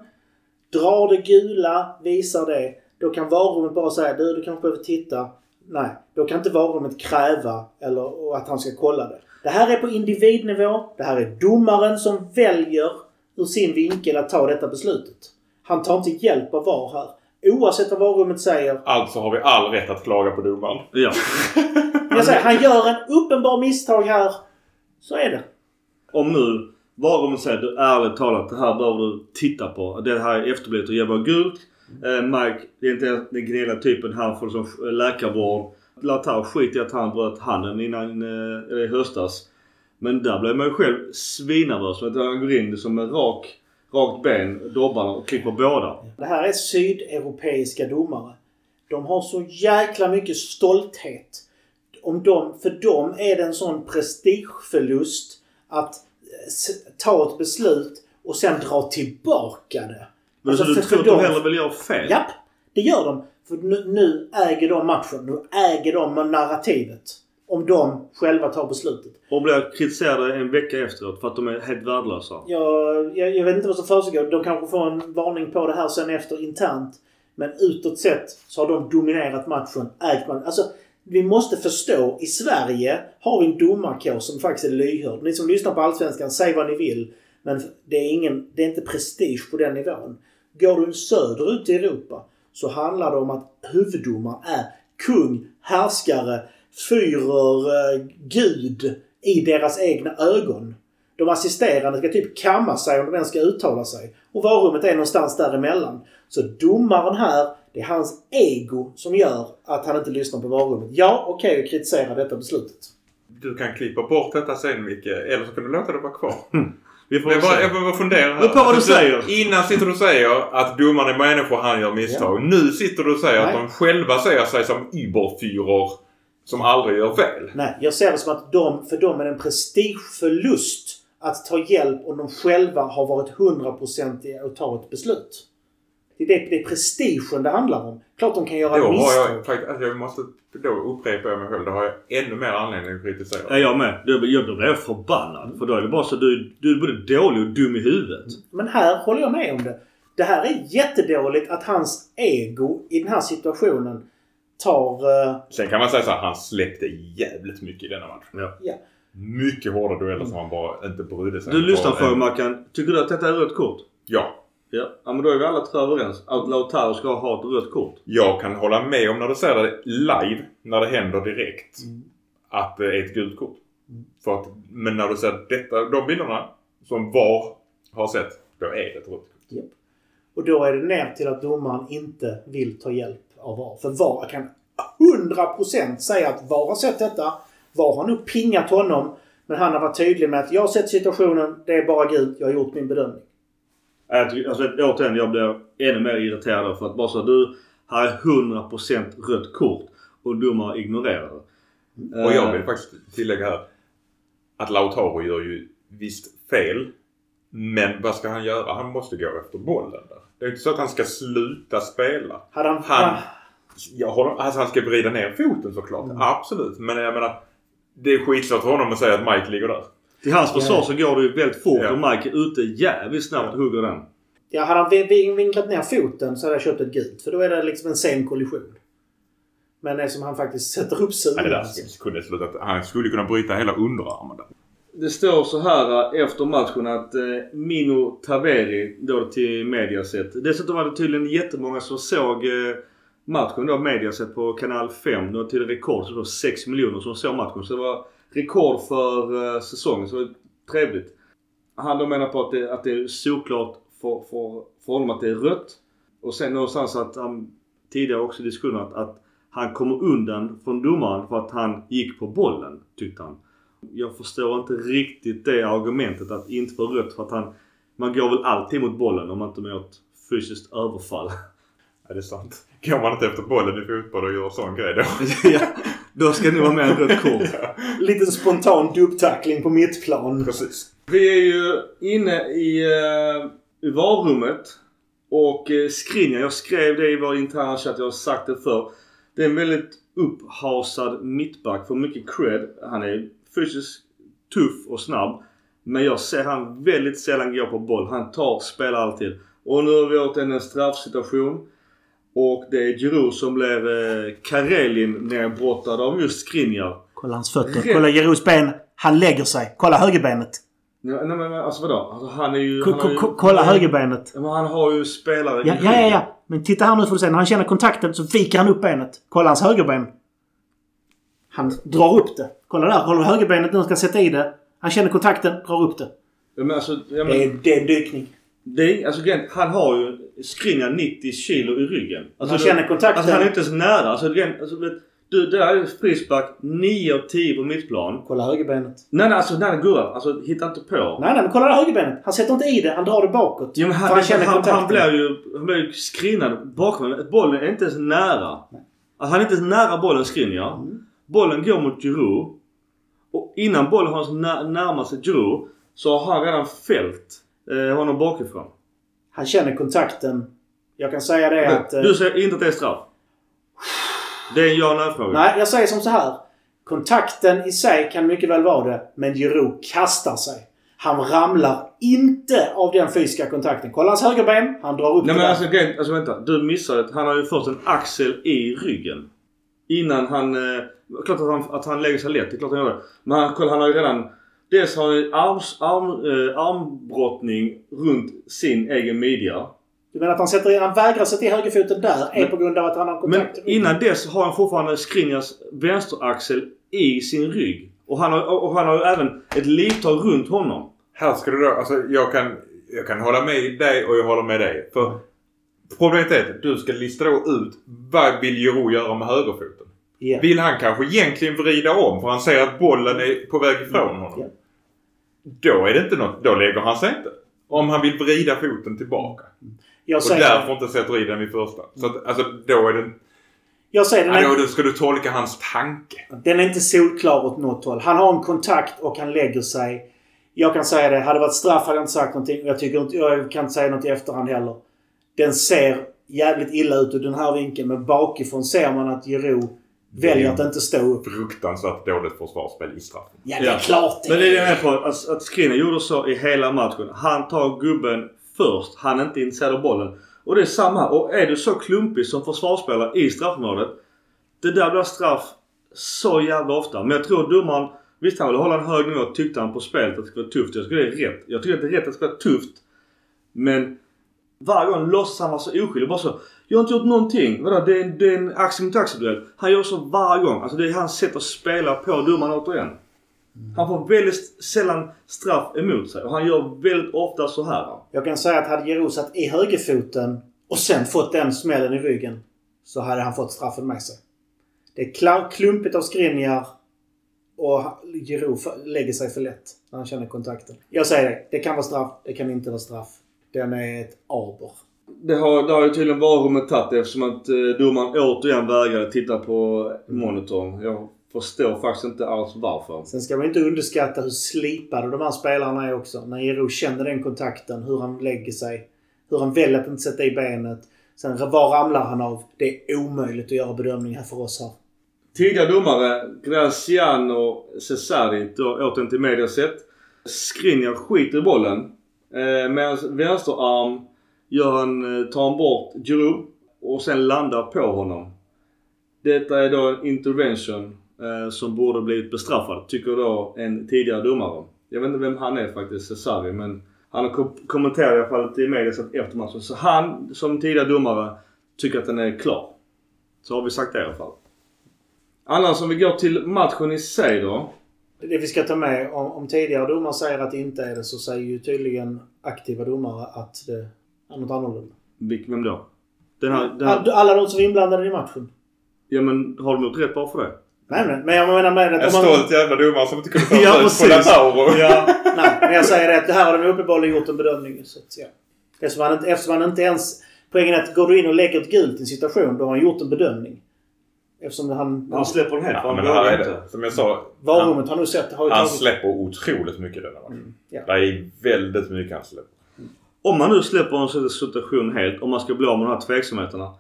drar det gula, visar det, Då kan varummet bara säga du, du kanske behöver titta. Nej, då kan inte varummet kräva eller att han ska kolla det. Det här är på individnivå. Det här är domaren som väljer ur sin vinkel att ta detta beslutet. Han tar inte hjälp av VAR här. Oavsett vad varummet säger. Alltså har vi all rätt att klaga på domaren. Ja. [laughs] Jag säger, han gör en uppenbar misstag här. Så är det. Om nu varummet säger du ärligt talat det här behöver du titta på. Det här är efterblivet och ger bara gult. Eh, Mike, det är inte den gnälliga typen. Han får som läkarvård. Lautaro skit i att han bröt handen innan eh, i höstas. Men där blev man ju själv svinnervös. För att han går in som en rak, rakt ben, dobbarna och klipper båda. Det här är sydeuropeiska domare. De har så jäkla mycket stolthet. Om de, för dem är det en sån prestigeförlust att eh, ta ett beslut och sen dra tillbaka det. Men Alltså, så du för- tror för att de hellre vill göra fel? Japp, det gör de. För nu, nu äger de matchen. Nu äger de narrativet. Om de själva tar beslutet. Och blir kritiserade en vecka efteråt för att de är helt värdelösa. Jag, jag, jag vet inte vad som försiggår. De kanske får en varning på det här sen efter internt. Men utåt sett så har de dominerat matchen, ägt matchen. Alltså, vi måste förstå. I Sverige har vi en domarkår som faktiskt är lyhörd. Ni som lyssnar på Allsvenskan, säg vad ni vill. Men det är, ingen, det är inte prestige på den nivån. Går du söderut i Europa så handlar det om att huvuddomaren är kung, härskare, fyrer, eh, gud i deras egna ögon. De assisterande ska typ kamma sig om de ens ska uttala sig. Och varummet är någonstans däremellan. Så domaren här, det är hans ego som gör att han inte lyssnar på varummet. Ja, okej okay, att kritisera detta beslutet. Du kan klippa bort detta sen Micke. Eller så kan du låta det vara kvar. Vi får jag, bara, se. jag bara funderar här. Men på vad du Alltså, säger. Innan sitter du och säger att domaren är människor, han gör misstag. Nu sitter du och säger att Nej. de själva ser sig som überfyrer som aldrig gör fel. Nej, jag ser det som att de, för dem är det en prestigeförlust att ta hjälp om de själva har varit hundraprocentiga och ta ett beslut. Det är, det, det är prestigen det handlar om. Klart de kan göra Då har misstag. jag faktiskt, alltså jag måste, då upprepar jag mig själv. Då har jag ännu mer anledning att kritisera. Ja, jag med. Då, jag, då blir jag förbannad. För då är det bara så du, du är både dålig och dum i huvudet. Men här håller jag med om det. Det här är jättedåligt att hans ego i den här situationen tar... eh, Sen kan man säga så här, han släppte jävligt mycket i denna match. Ja. ja. Mycket hårda dueller som han bara inte brydde sig Du om. lyssnar Och för en- Mackan. Tycker du att detta är rött kort? Ja. Ja. ja men då är vi alla tre överens. Att Lautaro ska ha ett rött kort. Jag kan hålla med om när du ser det live, när det händer direkt, att det är ett gult kort. För att, men när du ser detta, de bilderna som VAR har sett, då är det ett rött kort. Japp. Och då är det ner till att domaren inte vill ta hjälp av VAR. För VAR kan 100% säga att VAR har sett detta. VAR har nog pingat honom. Men han har varit tydlig med att jag har sett situationen, det är bara gult, jag har gjort min bedömning. Jag tycker- Alltså, återigen, jag blir ännu mer irriterad för att bara så du, här är 100% rött kort och domare ignorerar det. Och jag Eh, vill faktiskt tillägga här att Lautaro gör ju visst fel. Men vad ska han göra? Han måste gå efter bollen där. Det är inte så att han ska sluta spela. Hade han... Han- Jag håller, alltså han ska vrida ner foten såklart. Mm. Absolut. Men jag menar. Det är skitsvårt för honom att säga att Mike ligger där. Till hans försvar så går det ju väldigt fort Ja. och Mike är ute jävligt snabbt och hugger den. Ja, hade han vin- vin- vinklat ner foten så hade jag köpt ett gult. För då är det liksom en sen kollision. Men eftersom han faktiskt sätter upp det sulan. Han skulle kunna bryta hela underarmen där. Det står så här eh, efter matchen att eh, Mino Taveri då till Mediaset. Dessutom var det tydligen jättemånga som såg eh, matchen då Mediaset på kanal 5. Det var till rekord. Så det var 6 miljoner som såg matchen. Så det var rekord för eh, säsongen. Så det var trevligt. Han då menar på att det, att det är såklart för, för, för honom att det är rött. Och sen någonstans att han tidigare också i diskussionen att, att han kommer undan från domaren för att han gick på bollen tyckte han. Jag förstår inte riktigt det argumentet att inte få rött för att han... Man går väl alltid mot bollen om man inte ett fysiskt överfall. Ja, det är sant. Går man inte efter bollen i fotboll och gör sån grej då. [laughs] ja, då ska det nog vara med en rött kort. Liten spontan dubbtackling på mittplan. Precis. Vi är ju inne i, uh, i varummet. Och uh, Skriniar, jag skrev det i vår interna chatt, jag har sagt det förr. Det är en väldigt upphasad mittback, får mycket cred. Han är fysiskt tuff och snabb. Men jag ser han väldigt sällan gå på boll. Han tar, spelar alltid. Och nu har vi åt en straffsituation. Och det är Giroud som blev eh, Karelin nedbrottad av just Skriniar. Kolla hans fötter. Rätt. Kolla Girouds ben. Han lägger sig. Kolla högerbenet. Nej, nej men alltså vadå? Alltså, han är ju... Ko- han ju- ko- kolla högerbenet. Men han har ju spelare Ja, ja, ja, ja. Men titta här nu får du se. När han känner kontakten så viker han upp benet. Kolla hans högerben. Han drar upp det. Kolla där. Håller högerbenet nu och ska sätta i det. Han känner kontakten, drar upp det. Ja, men alltså, ja, men, Det är, det är en dykning. det är, alltså han har ju Skriniar 90 kilo i ryggen. Alltså, Han känner kontakten. Alltså han är inte ens nära. Alltså, alltså, vet, du, det där är frispark 9 av 10 på mittplan. Kolla högerbenet. Nej, nej, alltså nej, Gurra. Alltså hitta inte på. Nej, nej, men kolla högerbenet. Han sätter inte i det. Han drar det bakåt. Ja, men För han, han känner han, han, blir ju, han blir ju skrinad bakom. Bollen är inte ens nära. Alltså, han är inte ens nära bollen Skriniar. Mm. Bollen går mot Giroud. Och innan bollen har när, närmat sig Giroud så har han redan fällt eh, honom bakifrån. Han känner kontakten. Jag kan säga det att... eh, Du säger inte att det är straff? Det är en ja nej-fråga. Nej, jag säger som så här. Kontakten i sig kan mycket väl vara det, men Giroud kastar sig. Han ramlar inte av den fysiska kontakten. Kolla hans högerben. Han drar upp Nej men alltså, alltså vänta. Du missade att han har ju först en axel i ryggen. Innan han... Eh, klart att han, att han lägger sig lätt. Det är klart han gör det. Men han, kolla, han har ju redan... Dels har han ju arms, arm, eh, armbrottning runt sin egen midja. Du menar att han, sätter, han vägrar sätta i högerfoten där är Men- på grund av att han har Men kontakt ryggen? innan dess har han fortfarande Skriniars vänsteraxel i sin rygg. Och han har, och han har ju även ett livtag runt honom. Här ska du då, alltså jag kan, jag kan hålla med dig och jag håller med dig. För problemet är att du ska lista då ut vad vill Giroud göra med högerfoten. Ja. Vill han kanske egentligen vrida om för han ser att bollen är på väg ifrån honom. Ja. Då är det inte något, då lägger han sig inte. Om han vill vrida foten tillbaka. Jag Och säger, därför inte sätter i den vid första. Så att, alltså då är det... jag säger den, Ja, är, då ska du tolka hans tanke. den är inte solklar åt något håll. Han har en kontakt och han lägger sig. Jag kan säga det. Hade det varit straff hade jag inte sagt någonting. Jag, tycker inte, jag kan inte säga något i efterhand heller. Den ser jävligt illa ut ur den här vinkeln. Men bakifrån ser man att Giroud väljer att inte stå upp. Fruktansvärt dåligt försvarsspel i straffen. Ja, det är klart Men det är det jag är. på. Att, att Skriniar gjorde så i hela matchen. Han tar gubben först. Han är inte intresserad av bollen. Och det är samma. Och är du så klumpig som försvarsspelare i straffområdet. Det där blir straff så jävla ofta. Men jag tror domaren... Visst han ville hålla en hög nivå tyckte han på spelet att det skulle vara tufft. Jag tycker det är rätt. Jag tycker att det är rätt att det ska vara tufft. Men varje gång låtsas han vara så oskyldig. Bara så. Jag har inte gjort någonting. Vadå? Det är, en- det är en axel mot axel-duell. Han gör så varje gång. Alltså det är hans sätt att spela på domaren återigen. Han får väldigt sällan straff emot sig. Och han gör väldigt ofta så här. Jag kan säga att hade Jero satt i högerfoten och sen fått den smällen i ryggen så hade han fått straffen med sig. Det är klumpigt av Skriniar och Giroud lägger sig för lätt när han känner kontakten. Jag säger det. Det kan vara straff. Det kan inte vara straff. Den är ett aber. Det har, det har ju tydligen varummet tagit eftersom att eh, domaren återigen vägrade titta på monitorn. Jag förstår faktiskt inte alls varför. Sen ska man inte underskatta hur slipade de här spelarna är också. När Giroud känner den kontakten, hur han lägger sig. Hur han väljer att inte sätta i benet. Sen var ramlar han av? Det är omöjligt att göra bedömning här för oss här. Tidigare domare Graciano Cesari, då återigen till media sett. Skriniar skiter i bollen. Eh, Med vänsterarm gör han, eh, tar han bort Giroud och sen landar på honom. Detta är då en intervention eh, som borde blivit bestraffad, tycker då en tidigare domare. Jag vet inte vem han är faktiskt, Cesari, men han har kom- kommenterat i alla fall till media efter matchen. Så han, som tidigare domare, tycker att den är klar. Så har vi sagt det i alla fall. Annars om vi går till matchen i sig då. Det vi ska ta med, om, om tidigare domare säger att det inte är det så säger ju tydligen aktiva domare att det är något annorlunda. Vem då? Den här, den här, All, alla de som är inblandade i matchen. ja men har de gjort rätt bara för det? Nej men, men jag menar med En att om man, stolt jävla domare som inte kunde ta [laughs] Ja, ut på. Lautaro. Ja. Nej, men jag säger det att det här har de uppenbarligen gjort en bedömning. Så att, ja. eftersom, han inte, eftersom han inte ens... Poängen är att går du in och lägger ett gult i en situation, då har han gjort en bedömning. Eftersom han... Han släpper den helt. Ja, men här är inte. det. Som jag sa. Han, Varummet har nu sett har han tagit... släpper otroligt mycket denna matchen. Ja. Det är väldigt mycket han släpper. Om man nu släpper en situation helt, om man ska bli av med de här tveksamheterna.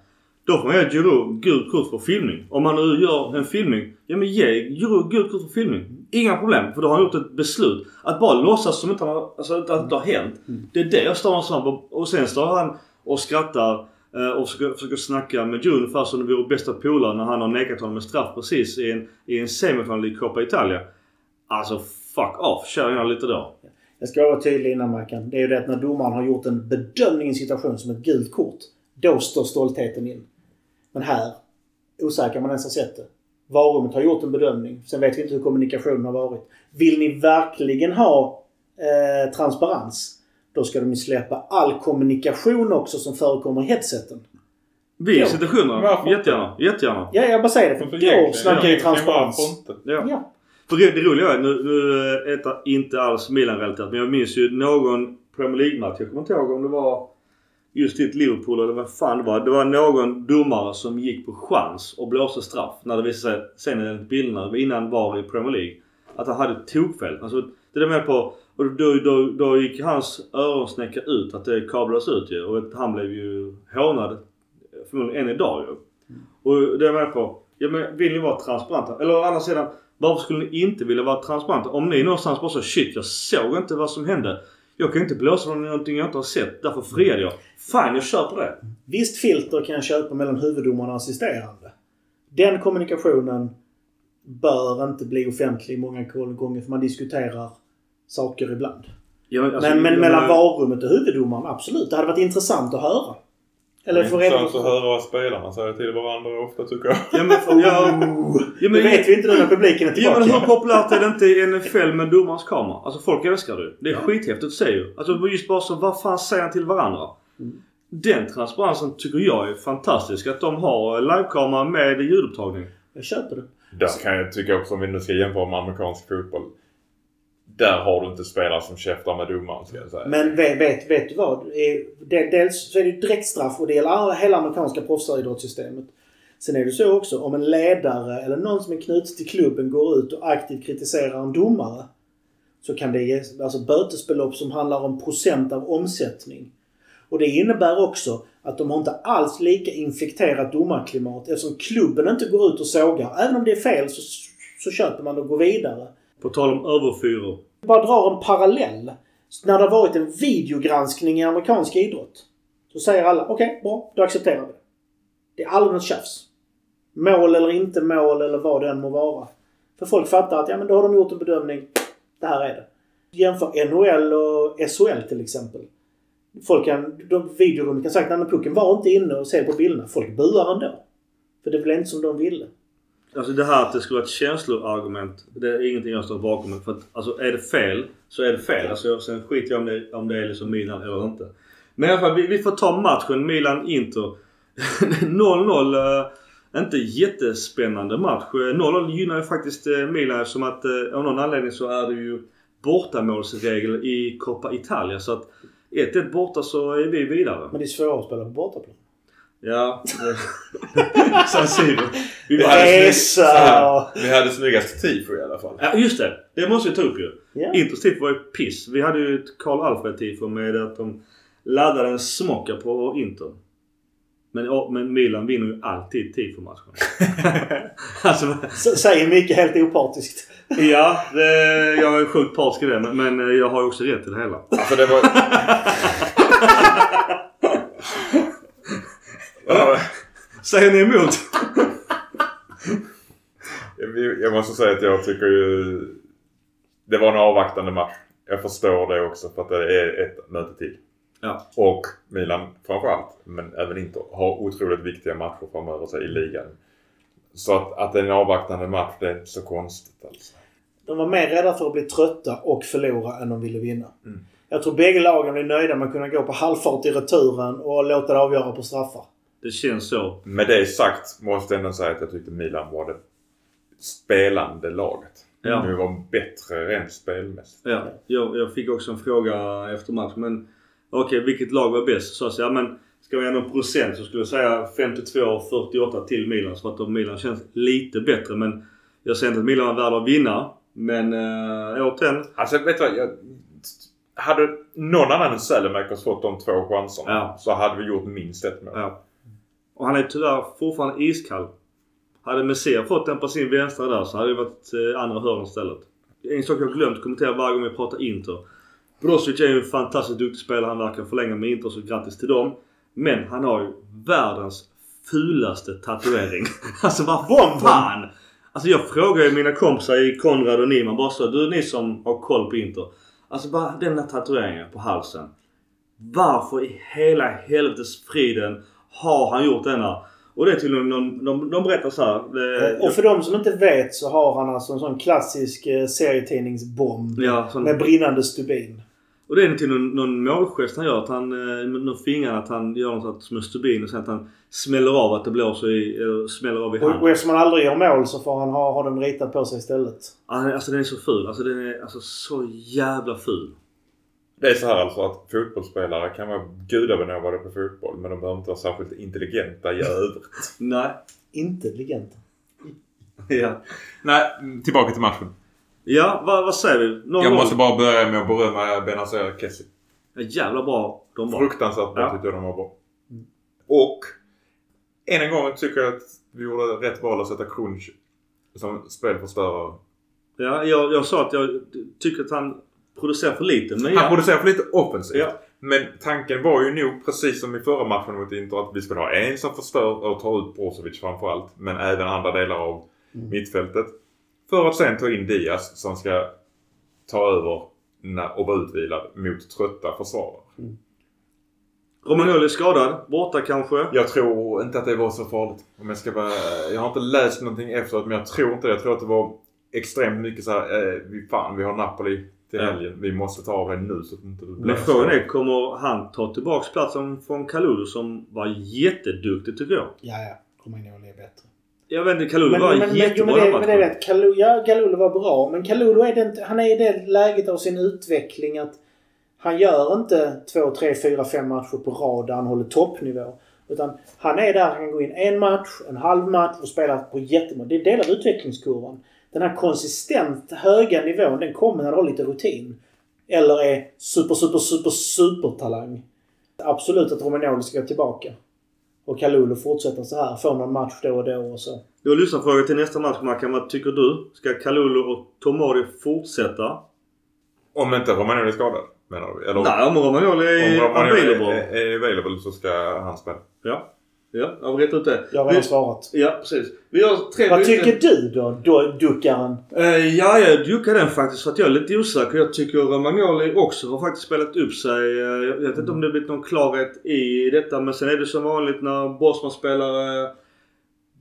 Då får man ge Giroud gult kort för filmning. Om man nu gör en filmning, ja men ge Giroud gult kort för filmning. Inga problem, för då har han gjort ett beslut. Att bara låtsas som inte, han har- alltså, att det inte har hänt. Det är det jag står och sa. Och sen står han och skrattar Eh, och försöker, försöker snacka med Jun, ungefär som det vore bästa polare när han har nekat honom en straff precis i en, i en semifinal i Coppa Italia. Alltså fuck off. Kör gärna lite då. Jag ska vara tydlig innan Mackan. Det är ju det att när domaren har gjort en bedömning i en situation som ett gult kort. Då står stoltheten in. Men här, osäker man ens har sett det. Varummet har gjort en bedömning. Sen vet vi inte hur kommunikationen har varit. Vill ni verkligen ha eh, transparens? Då ska de ju släppa all kommunikation också som förekommer i headseten. Vid Ja. situationerna. Varför? Jättegärna. Jättegärna. Ja, jag bara säger det. För då snackar vi transparens. Ja. Ja. För det det roliga är, nu, nu är detta inte alls Milan-relaterat, men jag minns ju någon Premier League-match. Jag kommer inte ihåg om det var just ditt Liverpool eller vad fan det var. Det var någon domare som gick på chans och blåste straff. När det visade sig sen enligt bilderna, innan var i Premier League, att han hade tokfel. Alltså, det är med på... Och då, då, då gick hans öronsnäcka ut att det kablades ut ju. Och han blev ju hånad förmodligen än idag ju. Och det är med på. Ja men vill ni vara transparenta? Eller å andra sidan, varför skulle ni inte vilja vara transparenta? Om ni någonstans bara så shit jag såg inte vad som hände. Jag kan inte blåsa någonting jag inte har sett. Därför friade jag. Fine, jag köper det. Visst filter kan jag köpa mellan huvuddomaren och assisterande. Den kommunikationen bör inte bli offentlig många gånger för man diskuterar saker ibland. Ja, alltså, men men mellan varummet och huvuddomaren, absolut. Det hade varit intressant att höra. Eller för Intressant att höra vad spelarna säger till varandra ofta tycker jag. Ja men, för, [laughs] ja, ja, Det men, vet vi inte nu när publiken är Ja men hur tillbaka. populärt är det inte i NFL med domarens kamera? Alltså folk älskar det. Det är skithäftigt att se ju. Alltså just bara så, vad fan säger han till varandra? Mm. Den transparensen tycker jag är fantastisk. Att de har livekamera med ljudupptagning. Jag köper det. Där kan jag tycka också om vi nu ska jämföra med amerikansk fotboll. Där har du inte spelare som käftar med domaren ska jag säga. Men vet, vet, vet du vad? Dels så är det ju direktstraff och det gäller hela amerikanska proffsidrottssystemet. Sen är det så också om en ledare eller någon som är knuten till klubben går ut och aktivt kritiserar en domare. Så kan det ge alltså bötesbelopp som handlar om procent av omsättning. Och det innebär också att de har inte alls lika infekterat domarklimat eftersom klubben inte går ut och sågar. Även om det är fel så, så köper man och går vidare. På tal om överfyror. Jag bara drar en parallell. När det har varit en videogranskning i amerikansk idrott. Så säger alla okej, bra, då accepterar vi det. Det är aldrig något tjafs. Mål eller inte mål eller vad det än må vara. För folk fattar att ja, men då har de gjort en bedömning. Det här är det. Jämför NHL och SHL till exempel. Folk kan, de, videorummet kan säga att pucken var inte inne och se på bilderna. Folk buar ändå. För det blev inte som de ville. Alltså det här att det skulle vara ett känsloargument. Det är ingenting jag står bakom. För att alltså är det fel så är det fel. Alltså sen skiter jag om det, om det är liksom Milan eller inte. Men i alla fall vi, vi får ta matchen Milan-Inter. [laughs] 0-0. Eh, inte jättespännande match. 0-0 gynnar ju faktiskt eh, Milan eftersom att eh, av någon anledning så är det ju bortamålsregel i Coppa Italia. Så att 1-1 borta så är vi vidare. Men det är svårare att spela på bortaplan. Ja. [laughs] San Siro. Vi var- hade, Resa! snygg- vi hade snyggast tifo i alla fall. Ja just det. Det måste vi ta upp ju. Ja. Inters tifo var ju piss. Vi hade ju ett Karl Alfred tifo med att de laddade en smocka på Inter. Men, men Milan vinner ju alltid tifo-matchen. [laughs] alltså, Säger Micke helt opartiskt. ja. Det, jag är sjukt partisk i det men, men jag har ju också rätt till det hela. Alltså det var... [laughs] Ja, Säger ni emot? [laughs] jag- måste säga att jag tycker ju... Det var en avvaktande match. Jag förstår det också för att det är ett möte till. Ja. Och Milan framförallt, men även Inter, har otroligt viktiga matcher framöver sig i ligan. Så att, att det är en avvaktande match, det är inte så konstigt alltså. De var mer rädda för att bli trötta och förlora än de ville vinna. Mm. Jag tror bägge lagen blir nöjda med att kunna gå på halvfart i returen och låta det avgöra på straffar. Det känns så. Med det sagt måste jag ändå säga att jag tyckte Milan var det spelande laget. Ja. Nu var bättre rent spelmässigt. Ja, jag, jag fick också en fråga efter matchen. Men okej, vilket lag var bäst? Så jag sa, ja men ska vi göra någon procent så skulle jag säga 52-48 till Milan. Så att Milan känns lite bättre. Men jag säger inte att Milan var värda att vinna. Men äh, återigen. Alltså vet du vad? Jag, hade någon annan än Sälemakers fått de två chanserna Ja. så hade vi gjort minst ett mål. Ja. Och han är tyvärr fortfarande iskall. Hade Messiah fått den på sin vänstra där så hade det varit eh, andra hörn istället. En sak jag glömt kommentera varje gång vi pratar Inter. Brozovic är ju en fantastiskt duktig spelare. Han verkar förlänga med Inter så grattis till dem. Men han har ju världens fulaste tatuering. [laughs] alltså vad fan! Alltså jag frågar ju mina kompisar i Konrad och Niman bara så. Du ni som har koll på Inter. Alltså bara den där tatueringen på halsen. Varför i hela helvetes friden har han gjort denna? Och det är tydligen någon, de, de berättar så här. Det, Och för de som inte vet så har han alltså en sån klassisk eh, serietidningsbomb. ja, sån, Med brinnande stubin. och det är till någon, någon målgest han gör. Att han, eh, med någon fingrarna att han gör något sånt som en stubin och sen att han smäller av att det blåser i, smäller av i Och, och handen. eftersom han aldrig gör mål så får han ha, ha den ritad på sig istället. Alltså den är så ful. Alltså den är alltså så jävla ful. Det är så här alltså att fotbollsspelare kan vara gudabenådade på fotboll men de behöver inte vara särskilt intelligenta i övrigt. [laughs] Nej. Inte legend. [laughs] Ja. Nej, tillbaka till matchen. Ja, vad, vad säger vi? Någon Jag måste bara börja med att berömma Benazer Kessie. Ja, jävla bra de var. Fruktansvärt bra Ja. tyckte jag de var bra. Och än en gång tycker jag att vi gjorde rätt val att sätta Crunch som spelförstörare. Ja, jag, jag sa att jag tycker att han producerar för lite. Men Han ja. producerar för lite offensivt. Ja. Men tanken var ju nog precis som i förra matchen mot Inter att vi skulle ha en som förstör och tar ut Brozovic framförallt. Men även andra delar av mittfältet. För att sen ta in Diaz som ska ta över och vara utvilad mot trötta försvarare. Romagnoli är skadad. Borta kanske. Jag tror inte att det var så farligt. Om jag ska vara... Jag har inte läst någonting efteråt men jag tror inte det. Jag tror att det var extremt mycket så här. Eh, vi, fan, vi har Napoli till helgen. Vi måste ta av det nu så att det inte blir Men frågan är, kommer han ta tillbaks platsen från Kalulu som var jätteduktig tycker jag. Ja, ja. Romagnoli är bättre. Jag vet inte, Kalulu var men, jättebra men, den det, men det är matchen. rätt. Kalulu, ja, Kalulu var bra. Men Kalulu är det inte, han är i det läget av sin utveckling att han gör inte två, tre, fyra, fem matcher på rad där han håller toppnivå. Utan han är där han kan gå in en match, en halv match och spela på jättemånga. Det är del av utvecklingskurvan. Den här konsistent höga nivån den kommer när du har lite rutin. Eller är super, super, super, super talang. Absolut att Romagnoli ska gå tillbaka. Och Kalulu fortsätter så här. Får någon match då och då och så. Du har lyssnarfråga till nästa match Mackan. Vad tycker du? Ska Kalulu och Tomori fortsätta? Om inte Romagnoli är skadad menar du? Eller Nej, om Romagnoli är om Romagnoli är, är available så ska han spela. Ja. Ja, jag har rätt ut det. Jag har redan svarat. Ja, precis. Vi har tre Vad byten. tycker du då, då duckaren? Eh, ja, jag duckar den faktiskt för att jag är lite osäker. Jag tycker Romagnoli också har faktiskt spelat upp sig. Eh, Jag vet inte om det blivit någon klarhet i detta men sen är det som vanligt när Bosman spelar eh,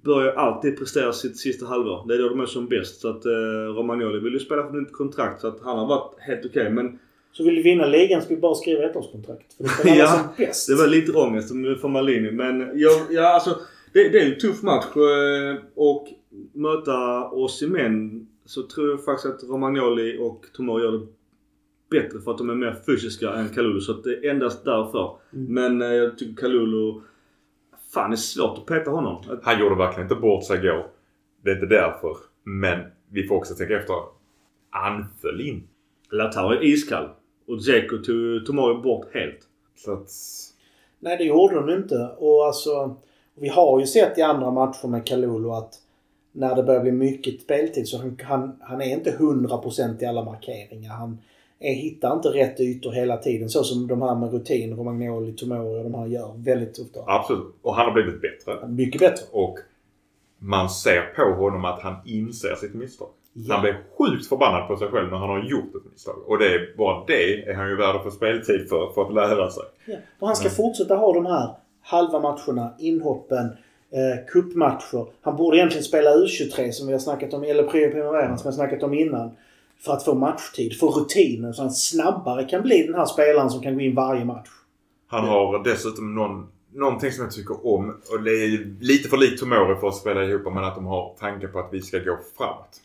börjar alltid prestera sitt sista halvår. Det är då de är som bäst. Så att eh, Romagnoli vill ju spela för nytt kontrakt så att han har varit helt okej. Men Så vill du vinna ligan ska vi bara skriva ettårskontrakt. För det Ja, som bäst. det var lite ångest för Malini. Men jag, ja, alltså, det, det är en tuff match. eh, Och möta Osimhen så tror jag faktiskt att Romagnoli och Tomori gör det bättre för att de är mer fysiska än Kalulu. Så att det är endast därför. Mm. Men eh, jag tycker Kalulu... Fan det är svårt att peta honom. Han gjorde verkligen inte bort sig igår. Det är inte därför. Men vi får också tänka efter. Han föll in. Lautaro är iskall. Och Dzeko tog Tomori bort helt. Så att... Nej, det gjorde de inte. Och alltså, vi har ju sett i andra matcher med Kalulu att när det börjar bli mycket speltid så han, han, han är inte 100% i alla markeringar. Han är, hittar inte rätt ytor hela tiden. Så som de här med rutin, Romagnoli, Tomori och de här gör väldigt ofta. Absolut. Och han har blivit bättre. Mycket bättre. Och man ser på honom att han inser sitt misstag. Ja. Han blir sjukt förbannad på sig själv när han har gjort ett misstag. Och det är bara det är han ju värd att få speltid för, för att lära sig. Ja. Och han ska Mm. fortsätta ha de här halva matcherna, inhoppen, eh, cupmatcher. Han borde egentligen spela U23 som vi har snackat om, eller Primavera som vi har snackat om innan. För att få matchtid, få rutinen så han snabbare kan bli den här spelaren som kan gå in varje match. Han har dessutom någon, någonting som jag tycker om. Och det är lite för likt Tomori för att spela ihop men att de har tanke på att vi ska gå framåt.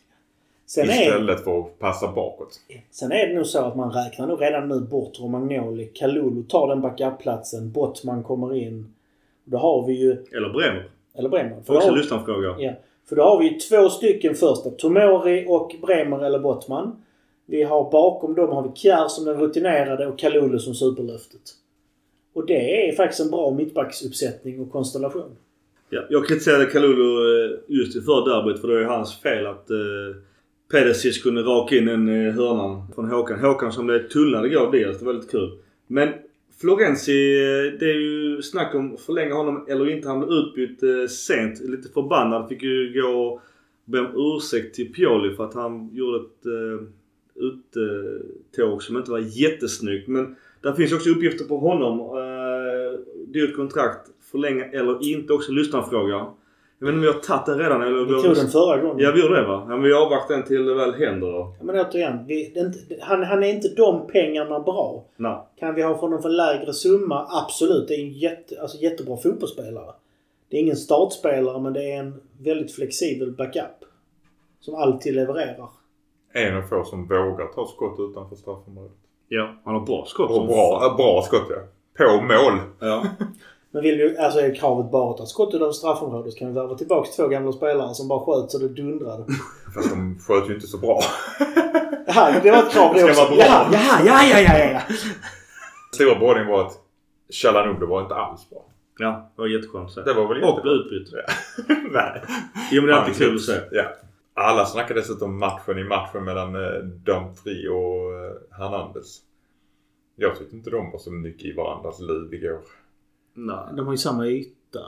Sen är, istället för att passa bakåt. sen är det nog så att man räknar nog redan nu bort Romagnoli. Kalulu tar den backup-platsen. Bottman kommer in. Då har vi ju... Eller Bremer. Eller Bremer. För Också har, lyssnarfråga. ja, för då har vi ju två stycken första. Tomori och Bremer eller Bottman. Vi har bakom dem har vi Kjär som den rutinerade och Kalulu som superlöftet. Och det är faktiskt en bra mittbacksuppsättning och konstellation. Ja, jag kritiserade Kalulu eh, just inför derbyt för det är hans fel att eh, Pedersis kunde raka in en eh, hörna från Håkan. Håkan som blev tunnad igår Diaz. Det var lite kul. Men Florenzi, eh, det är ju snack om att förlänga honom eller inte. Han blev utbytt eh, sent. Lite förbannad. Fick ju gå och be om ursäkt till Pioli för att han gjorde ett eh, uttåg som inte var jättesnyggt. Men där finns också uppgifter på honom. Dyrt kontrakt. Förlänga eller inte. Också lyssnarfråga. Jag vet inte om vi har tagit den redan eller? Vi tog den förra gången. Ja vi gjorde det va? Ja, men vi avvaktar den till det väl händer då. Ja, men återigen. Vi, inte, han, han är inte de pengarna bra. Nej. Kan vi ha för honom för lägre summa? Absolut. Det är en jätte, alltså, jättebra fotbollsspelare. Det är ingen startspelare men det är en väldigt flexibel backup. Som alltid levererar. En av få som vågar ta skott utanför straffområdet. Ja. Han har bra skott. Och bra, bra skott ja. På mål. Ja. [laughs] Men vill du, alltså är kravet bara att ta skott utanför straffområdet så kan vi värva tillbaka två gamla spelare som bara sköt så det dundrade. [laughs] Fast de sköt ju inte så bra. [laughs] Jaha, det var ett krav det också. Jaha, jaha, ja, ja, ja, ja, ja. [laughs] Stora behållningen var att Chalanoglu var inte alls bra. ja. Det var jätteskönt se. Det var väl Och blev utbytt. Nej. Jo men det är alltid kul att se. Ja. Alla snackade dessutom matchen i matchen mellan eh, Dumfries och eh, Hernandez. Jag tyckte inte de var så mycket i varandras liv igår. Nej. De har ju samma yta.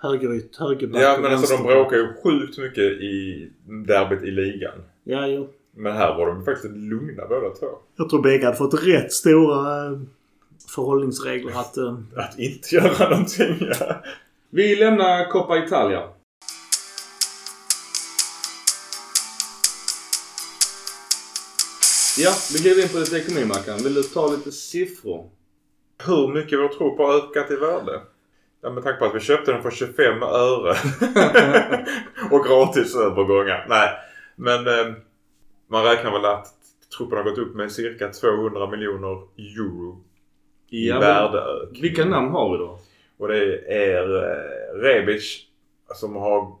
Högeryt, högerback Ja men alltså de bråkar ju sjukt mycket i derbyt i ligan. Ja, jo. Men här var de faktiskt lugna båda två. Jag tror bägge hade fått rätt stora eh, förhållningsregler att... eh, Att inte göra någonting. Ja. Vi lämnar Coppa Italia. Ja, vi glider in på lite ekonomi Mackan. Vill du ta lite siffror? Hur mycket vår tro på har ökat i värde? Ja, med tanke på att vi köpte den för 25 öre. [laughs] och gratis övergångar. Nej, men eh, man räknar väl att truppen har gått upp med cirka 200 miljoner euro i Ja, men värdeök. Vilka namn har vi då? Och det är eh, Rebic som har...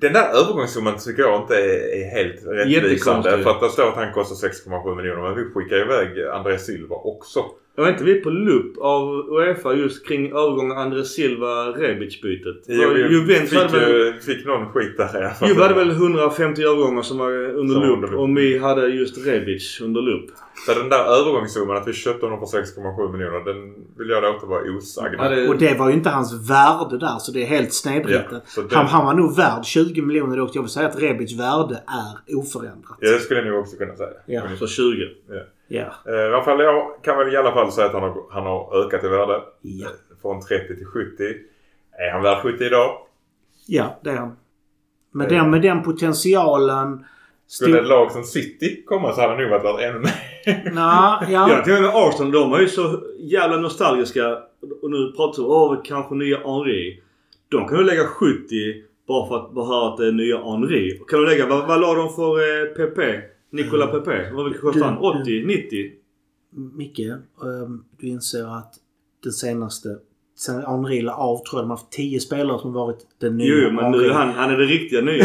Den där övergångssumman tycker jag inte är, är helt rättvisande. För att det står att han kostar 6,7 miljoner. Men vi skickar iväg André Silva också. Jag vet inte vi är på lupp av Uefa just kring övergången André Silva Rebic bytet. Jo, vi Juventus fick, hade väl, ju, fick någon skit där i. Juve hade väl 150 övergångar som var under Som lupp. lupp. Och vi hade just Rebic under lupp. Så den där övergångssumman att vi köpte honom för 6,7 miljoner. Den vill jag låta vara osagd. Hade, Och det var ju inte hans värde där så det är helt snedvridet. Ja, han, han var nog värd 20 miljoner dock. Jag vill säga att Rebics värde är oförändrat. Ja, det skulle jag nog också kunna säga. Ja. så 20. Ja. Eh, Rafael Leao kan väl i alla fall säga att han har, han har ökat i värde. Eh, Från 30 till 70. Är han värd 70 idag? Ja, det är han. Med, Ja. den, med den potentialen... Skulle ett lag som City komma så hade han nog varit värd ännu mer. Nå, [laughs] Ja, ja. till och med Arsenal de är ju så jävla nostalgiska. Och nu pratar vi om kanske nya Henri. De kan ju lägga 70 bara för att bara höra att det är nya Henri. Kan du lägga, vad, vad la de för eh, PP? Nicola PP? Vad vilket kostade han? 80? 90? Micke, ehm, du inser att den senaste... Sen Henri la av tror jag de har haft 10 spelare som varit den nya Jo, men nu han, han är det riktiga nya. [laughs]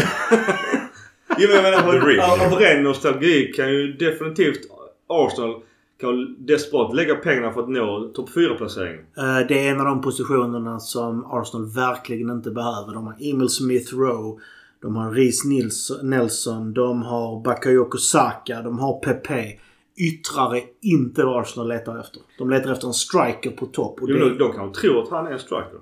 jo, men jag menar av ren nostalgi kan ju definitivt Arsenal kan desperat lägga pengarna för att nå topp 4-placering. Eh, Det är en av de positionerna som Arsenal verkligen inte behöver. De har Emil Smith Rowe. De har Reece Nelson. De har Bakayoko Saka. De har Pepe. Yttrar är inte vad Arsenal letar efter. De letar efter en striker på topp. Och Jo, det, de, de kanske tror att han är en striker.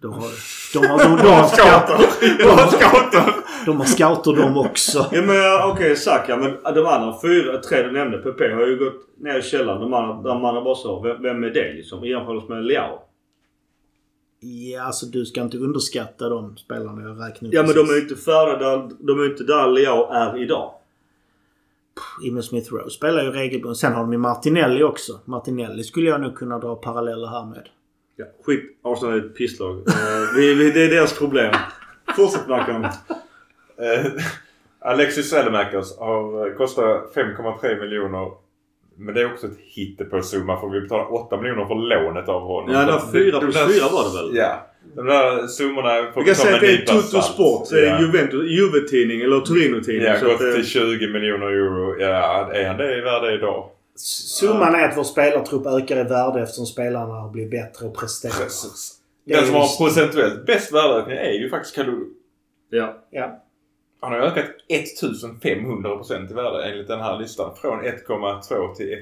de har, de har, de, de har, Scouter! Jag har scouter! de har scouter de också. Ja men okej Saka men de andra fyra, tre du nämnde, PP har ju gått ner i källaren. De andra, de andra bara så, vem, vem är det liksom? I jämförelse med Leao. Ja, alltså du ska inte underskatta de spelarna jag räknade upp Ja men de är ju precis. inte färdiga där, de är inte där Leao är idag. Emil Smith Rowe spelar ju regelbundet. Sen har de ju Martinelli också. Martinelli skulle jag nog kunna dra paralleller här med. Ja, skit. Arsenal är ett pisslag. Eh, vi, vi, det är deras problem. Fortsätt Mackan. Eh, Alexis Salemakers har, eh, kostar 5,3 miljoner. Men det är också ett hittepåsumma för vi betalar 8 miljoner för lånet av honom. Ja, det var Så fyra de plus där- fyra var det väl? Ja. De där summorna får Vi kan säga att det är Toto. Sport. Det är Ja. Juventus, Juve-tidning eller Torino-tidning. Ja, gått att, eh, till 20 miljoner euro. Ja, är han det i värde idag? Summan är att vår spelartrupp ökar i värde eftersom spelarna har blivit bättre och presterar. Precis. Det är Den som har procentuellt bäst värdeökning är ju faktiskt Kalulu. ja. Ja. Han har ökat 1500% i värde enligt den här listan. Från 1,2 till 1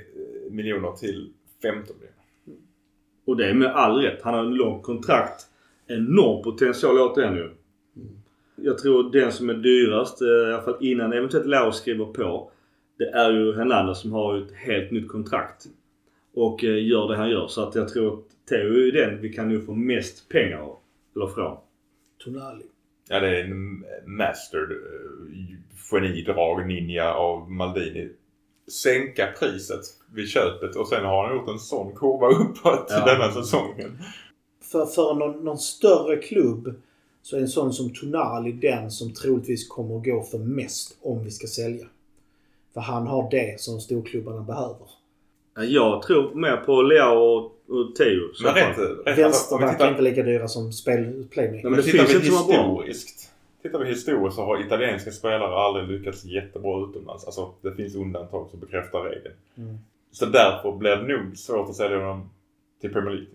miljoner till 15 miljoner. Och det är med all rätt. Han har en lång kontrakt. Enorm potential återigen ju. Jag tror den som är dyrast, eh, i alla fall innan eventuellt Lau skriver på. Det är ju Hernandez som har ett helt nytt kontrakt. Och eh, gör det han gör. Så att jag tror att Theo är den vi kan nu få mest pengar av. Eller från. Tonali. Ja, det är en mastered eh, genidrag ninja av Maldini. Sänka priset vid köpet och sen har han gjort en sån kurva [laughs] uppåt Ja. denna säsongen. För, för någon, någon större klubb så är en sån som Tonali den som troligtvis kommer att gå för mest om vi ska sälja. För han har det som storklubbarna behöver. Ja, Jag tror mer på Leao och, så Men rätt, rätt Vänsterbackar är tittar, inte lika dyra som spel, playmaker. Men men det tittar finns vi inte så bra. historiskt. Tittar vi historiskt så har italienska spelare aldrig lyckats jättebra utomlands. Alltså det finns undantag som bekräftar regeln. Mm. Så därför blir det nog svårt att sälja dem till Premier League.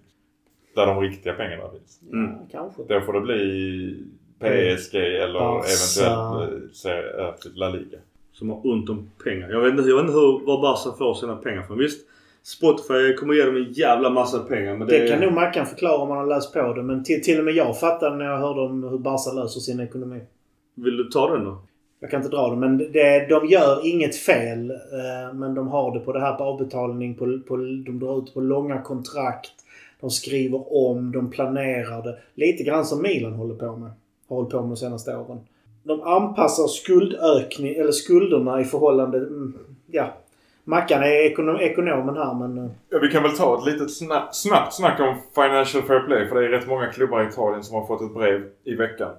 Där de riktiga pengarna finns. Mm. Ja, kanske. Då får det bli PSG eller Barca. eventuellt eh, till La Liga. Som har ont om pengar. Jag vet inte, jag vet inte hur, var Barca får sina pengar från. Visst, Spotify kommer ge dem en jävla massa pengar. Men det, Det kan nog Mackan förklara om man har läst på det. Men till, till och med jag fattade när jag hörde om hur Barca löser sin ekonomi. Vill du ta den då? Jag kan inte dra det, men det, de gör inget fel. Eh, men de har det på det här på avbetalning. På, på, de drar ut på långa kontrakt. De skriver om, de planerar det. Lite grann som Milan håller på med. Har hållit på med de senaste åren. De anpassar skuldökning, eller skulderna i förhållande... mm, Ja. Mackan är ekonom, ekonomen här men... eh, Ja, vi kan väl ta ett litet snabbt, snabbt snack om Financial Fair Play. För det är rätt många klubbar i Italien som har fått ett brev i veckan.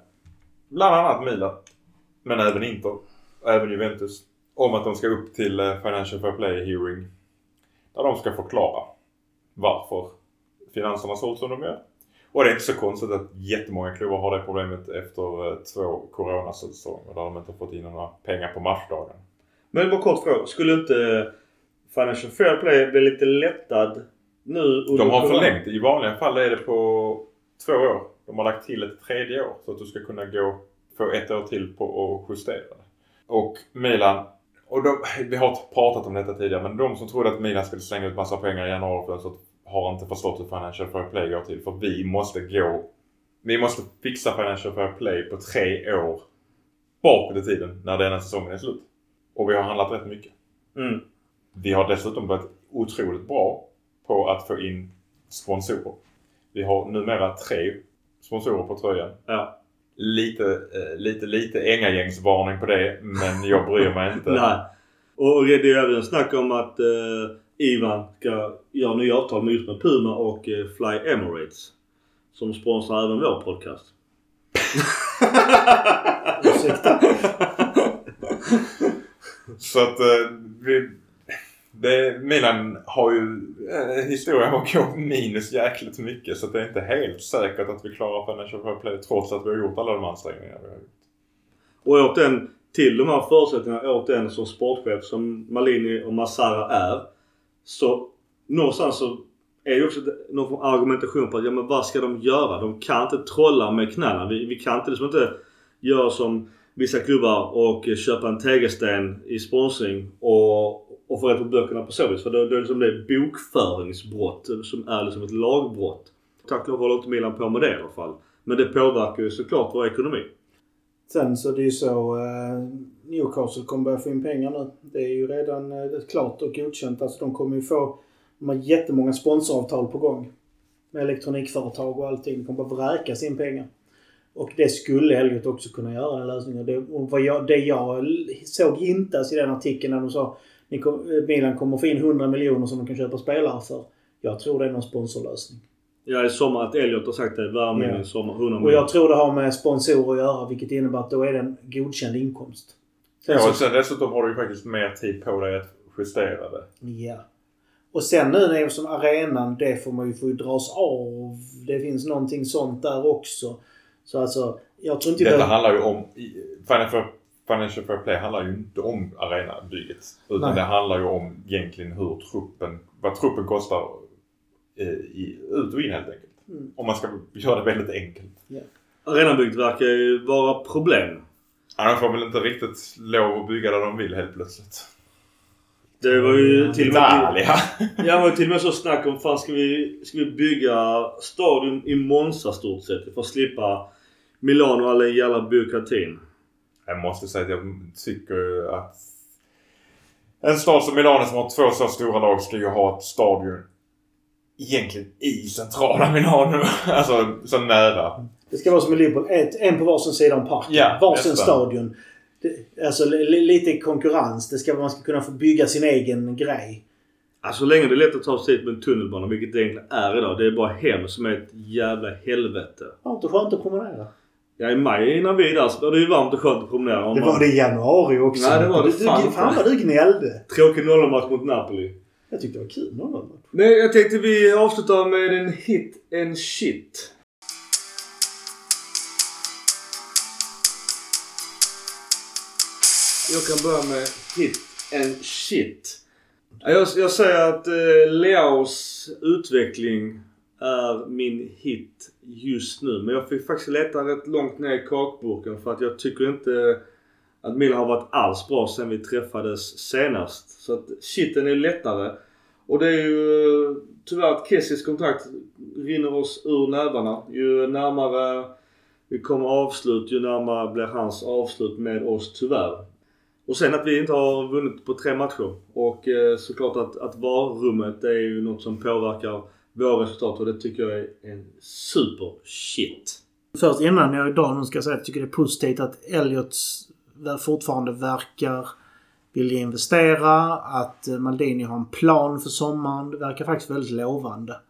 Bland annat Milan. Men även Inter. Och även Juventus. Om att de ska upp till eh, Financial Fair Play hearing. Där de ska förklara varför finanserna ser ut som de gör. Och det är inte så konstigt att jättemånga klubbar har det problemet efter eh, två coronasäsonger där de inte har fått in några pengar på matchdagen. Men bara kort fråga. Skulle inte Financial Fair Play bli lite lättad nu De har förlängt. I vanliga fall är det på två år. De har lagt till ett tredje år så att du ska kunna gå få ett år till på att justera det. Och Milan, och de, vi har pratat om detta tidigare, men de som trodde att Milan skulle slänga ut massa pengar i januarifönstret har inte förstått hur Financial Fair Play går till. För vi måste gå... Vi måste fixa Financial Fair Play på tre år bakåt i tiden när denna säsongen är slut. Och vi har handlat rätt mycket. Mm. Vi har dessutom varit otroligt bra på att få in sponsorer. Vi har numera tre sponsorer på tröjan. Ja. Lite, eh, lite, lite ängagängsvarning på det, men jag bryr mig inte. [laughs] Nej. Och det är även snack om att eh, Ivan ska göra nya avtal med just med Puma och eh, Fly Emirates. Som sponsrar även vår podcast. [laughs] Ursäkta. [laughs] Så att eh, vi, det, Milan har ju eh, historia av att gå minus jäkligt mycket så det är inte helt säkert att vi klarar Financial Fair Play trots att vi har gjort alla de ansträngningar vi har gjort. Och återigen, till de här förutsättningarna, återigen som sportchef som Malini och Massara är. Så någonstans så är det också någon form av argumentation på att ja men vad ska de göra? De kan inte trolla med knäna. Vi, vi kan inte liksom inte göra som vissa klubbar och köpa en tegelsten i sponsring och, och få rätt på böckerna på så vis. För då, då är det liksom det bokföringsbrott som är liksom ett lagbrott. Tack och lov håller inte Milan på med det i alla fall. Men det påverkar ju såklart vår ekonomi. Sen så det är ju så eh, Newcastle kommer börja få in pengar nu. Det är ju redan eh, klart och godkänt. Alltså de kommer ju få de har jättemånga sponsoravtal på gång. Med elektronikföretag och allting. De kommer bara vräka sin pengar. Och det skulle Elliot också kunna göra, den lösningen. Det, och vad jag, det jag såg hintas i den artikeln när de sa kom, eh, Milan kommer få in 100 miljoner som de kan köpa spelare för. Jag tror det är någon sponsorlösning. Ja, i sommar att Elliot har sagt det. Värmningen Ja. i sommar. 100 Och miljoner. jag tror det har med sponsorer att göra vilket innebär att då är det en godkänd inkomst. Sen Ja, så- och sen dessutom har du ju faktiskt mer tid på dig att justera det. Ja. Och sen nu när det är som arenan, det får man ju få dras av. Det finns någonting sånt där också. Så alltså, jag tror inte... Detta det- handlar ju om... i- Financial Financial Fair Play handlar ju inte om arenabygget. Utan Nej. det handlar ju om egentligen hur truppen... Vad truppen kostar eh, i, ut och in helt enkelt. Mm. Om man ska göra det väldigt enkelt. Arenabygget verkar ju vara problem. Ja, de får väl inte riktigt lov att bygga där de vill helt plötsligt. Det var ju till och med... Ja, det var till och med så snack om fan ska vi, ska vi bygga stadion i Monza stort sett för att slippa Milano och all den jävla byråkratin. Jag måste säga att jag tycker att en stad som Milano som har två så stora lag ska ju ha ett stadion egentligen i centrala Milano. [laughs] alltså så nära. Det ska vara som i Liverpool. Ett, en på varsin sida om parken. Ja, varsin nästan. stadion. Det, alltså li, lite konkurrens. Det ska, man ska kunna få bygga sin egen grej. Alltså så länge det är lätt att ta sig hit med en tunnelbana, vilket det egentligen är idag. Det är bara hem som är ett jävla helvete. Varmt och skönt att promenera. Ja, i maj innan vi är där var det ju varmt och skönt att promenera. Om Det man- var det i januari också. Nej, det var det du, fan du, inte. fan vad du gnällde. Tråkig 0-match mot Napoli. Jag tyckte det var kul. gång. Men jag tänkte vi avslutar med en hit and shit. Jag kan börja med hit and shit. Ja, Jag, jag säger att eh, Leaos utveckling är min hit just nu. Men jag fick faktiskt leta rätt långt ner i kakburken för att jag tycker inte att min har varit alls bra sen vi träffades senast. Så att shiten är lättare. Och det är ju eh, tyvärr att Kessis kontrakt rinner oss ur nävarna. Ju närmare vi kommer avslut, ju närmare blir hans avslut med oss tyvärr. Och sen att vi inte har vunnit på tre matcher. Och eh, såklart att, att VAR-rummet det är ju något som påverkar våra resultat och det tycker jag är en super shit. Först innan jag idag nu ska säga att jag tycker det är positivt att Elliot fortfarande verkar vilja investera. Att eh, Maldini har en plan för sommaren. Det verkar faktiskt väldigt lovande.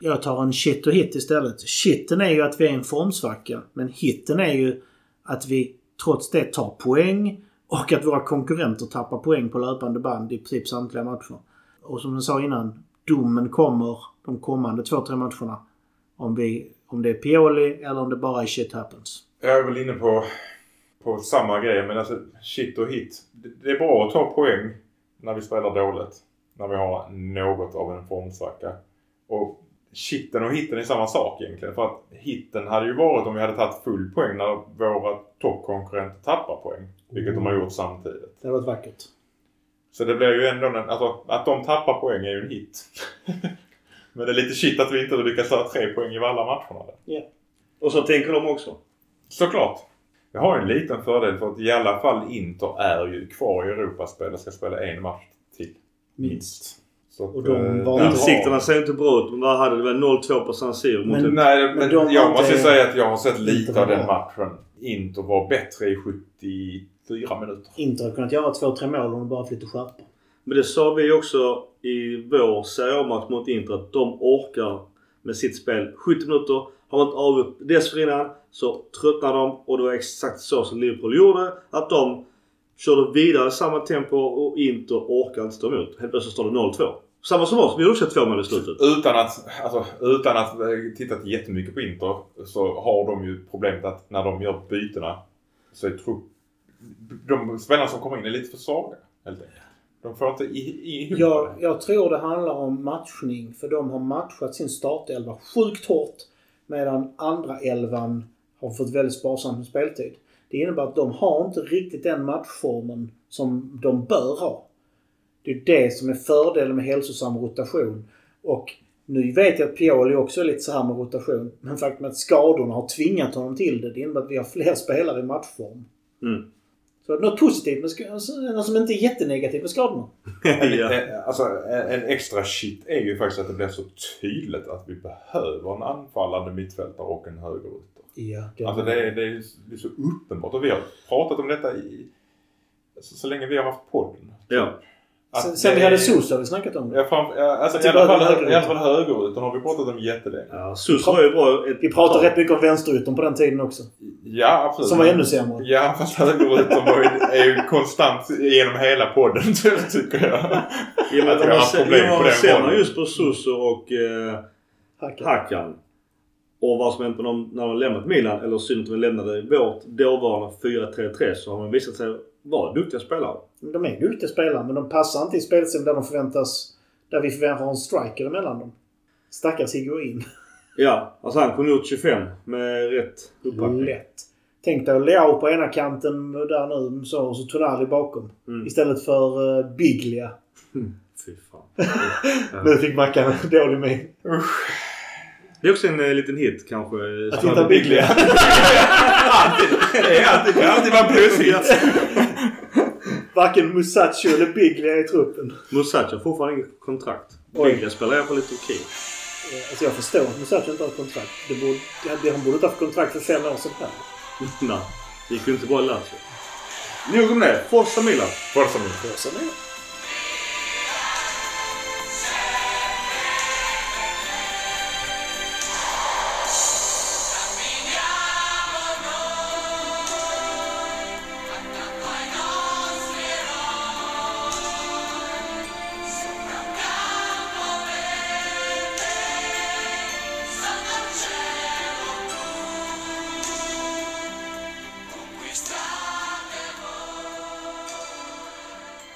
Jag tar en shit och hit istället. Shitten är ju att vi är i en formsvacka. Men hitten är ju att vi trots det tar poäng. Och att våra konkurrenter tappar poäng på löpande band i princip samtliga matcher. Och som jag sa innan, domen kommer de kommande två, tre matcherna. Om, vi, om det är Pioli eller om det bara är shit happens. Jag är väl inne på, på samma grej men alltså shit och hit. Det, det är bra att ta poäng när vi spelar dåligt. När vi har något av en formsvacka. Och shitten och hitten är samma sak egentligen. För att hitten hade ju varit om vi hade tagit full poäng när våra toppkonkurrenter tappar poäng. Vilket de har gjort samtidigt. Det hade varit vackert. Så det blir ju ändå en, alltså att de tappar poäng är ju en hit. [laughs] Men det är lite shit att vi inte lyckas ta tre poäng i alla matcherna. Där. Och så tänker de också. Såklart. Jag har en liten fördel för att i alla fall Inter är ju kvar i Europaspel och ska spela en match till. Minst. Så att, Och de eh, var där inte- Utsikterna har- ser inte bra ut. Men vad hade väl 0-2 på San Siro mot Men-. Nej, men, Men de jag måste inte- säga att jag har sett inte lite av den matchen. Inter var bättre i 74 minuter. Inte hade kunnat göra två, tre mål om de bara fick lite skärpa. Men det sa vi också i vår Serie A-match mot Inter att de orkar med sitt spel. 70 minuter. Har man inte avgjort dessförinnan så tröttnar de och det var exakt så som Liverpool gjorde. Att de körde vidare i samma tempo och Inter orkade inte stå emot. Helt plötsligt står det 0-2. Samma som oss. Vi gjorde också två mål i slutet. Utan att, alltså, utan att eh, tittat jättemycket på Inter så har de ju problemet att när de gör bytena så är trupp... De spelarna som kommer in är lite för svaga helt enkelt. De får inte ihop Jag, jag tror det handlar om matchning. För de har matchat sin startelva sjukt hårt. Medan andra elvan har fått väldigt sparsamt med speltid. Det innebär att de har inte riktigt den matchformen som de bör ha. Det är det som är fördelen med hälsosam rotation. Och nu vet jag att Pioli också är lite så här med rotation. Men faktum är att skadorna har tvingat honom till det. Det innebär att vi har fler spelare i matchform. Mm. Så något positivt med sk- alltså, något som inte är jättenegativt med skadorna. [laughs] ja. Eh, Alltså en en extra shit är ju faktiskt att det blir så tydligt att vi behöver en anfallande mittfältare och en högerytter. Ja, Alltså det är, det, är, det är så uppenbart och vi har pratat om detta i så, så länge vi har haft podden. ja. Sen, sen vi hade Sosa har vi snackat om det. Ja, fram, ja, alltså, Att i, alla fall, högerytter. I alla fall högerytten har vi pratat om jättelänge. ja Sus var ju bra Vi pratade rätt mycket om vänsteryttern på den tiden också. Ja, absolut. Som var ännu sämre. Ja, fast var ju, är ju konstant genom hela podden [laughs] tycker jag. I och med Att vi har man haft problem ja, på man den ser man just på Suso och eh, Hacka. Hakan. Och vad som hänt när de lämnat Milan, eller synd att de lämnade vårt dåvarande 4-3-3, så har de visat sig vara duktiga spelare. De är duktiga spelare men de passar inte i spelsystem där de förväntas... Där vi förväntar oss en striker emellan dem. Stackars Higuain. [laughs] Ja, alltså han kunde gjort 25 med rätt uppbackning. Lätt. Tänk dig Leao på ena kanten där nu så, och så Tonali bakom. Mm. Istället för uh, Biglia. Fy fan. [laughs] Nu fick Mackan dålig min. Det är också en eh, liten hit kanske. Att hitta Biglia. [laughs] Det är alltid, alltid vara en plushit. Varken Musacho eller Biglia i truppen. Musacho har fortfarande inget kontrakt. Oj. Biglia spelar i alla fall lite okej. Eh, Alltså jag förstår att Musacho inte har ett kontrakt. Det borde, det- han borde inte ha haft kontrakt för fem år sedan heller. [laughs] Nej. Det gick ju inte bra i Lazio. Nog om det. Forza Milan. Forza Milan. Forza Milan.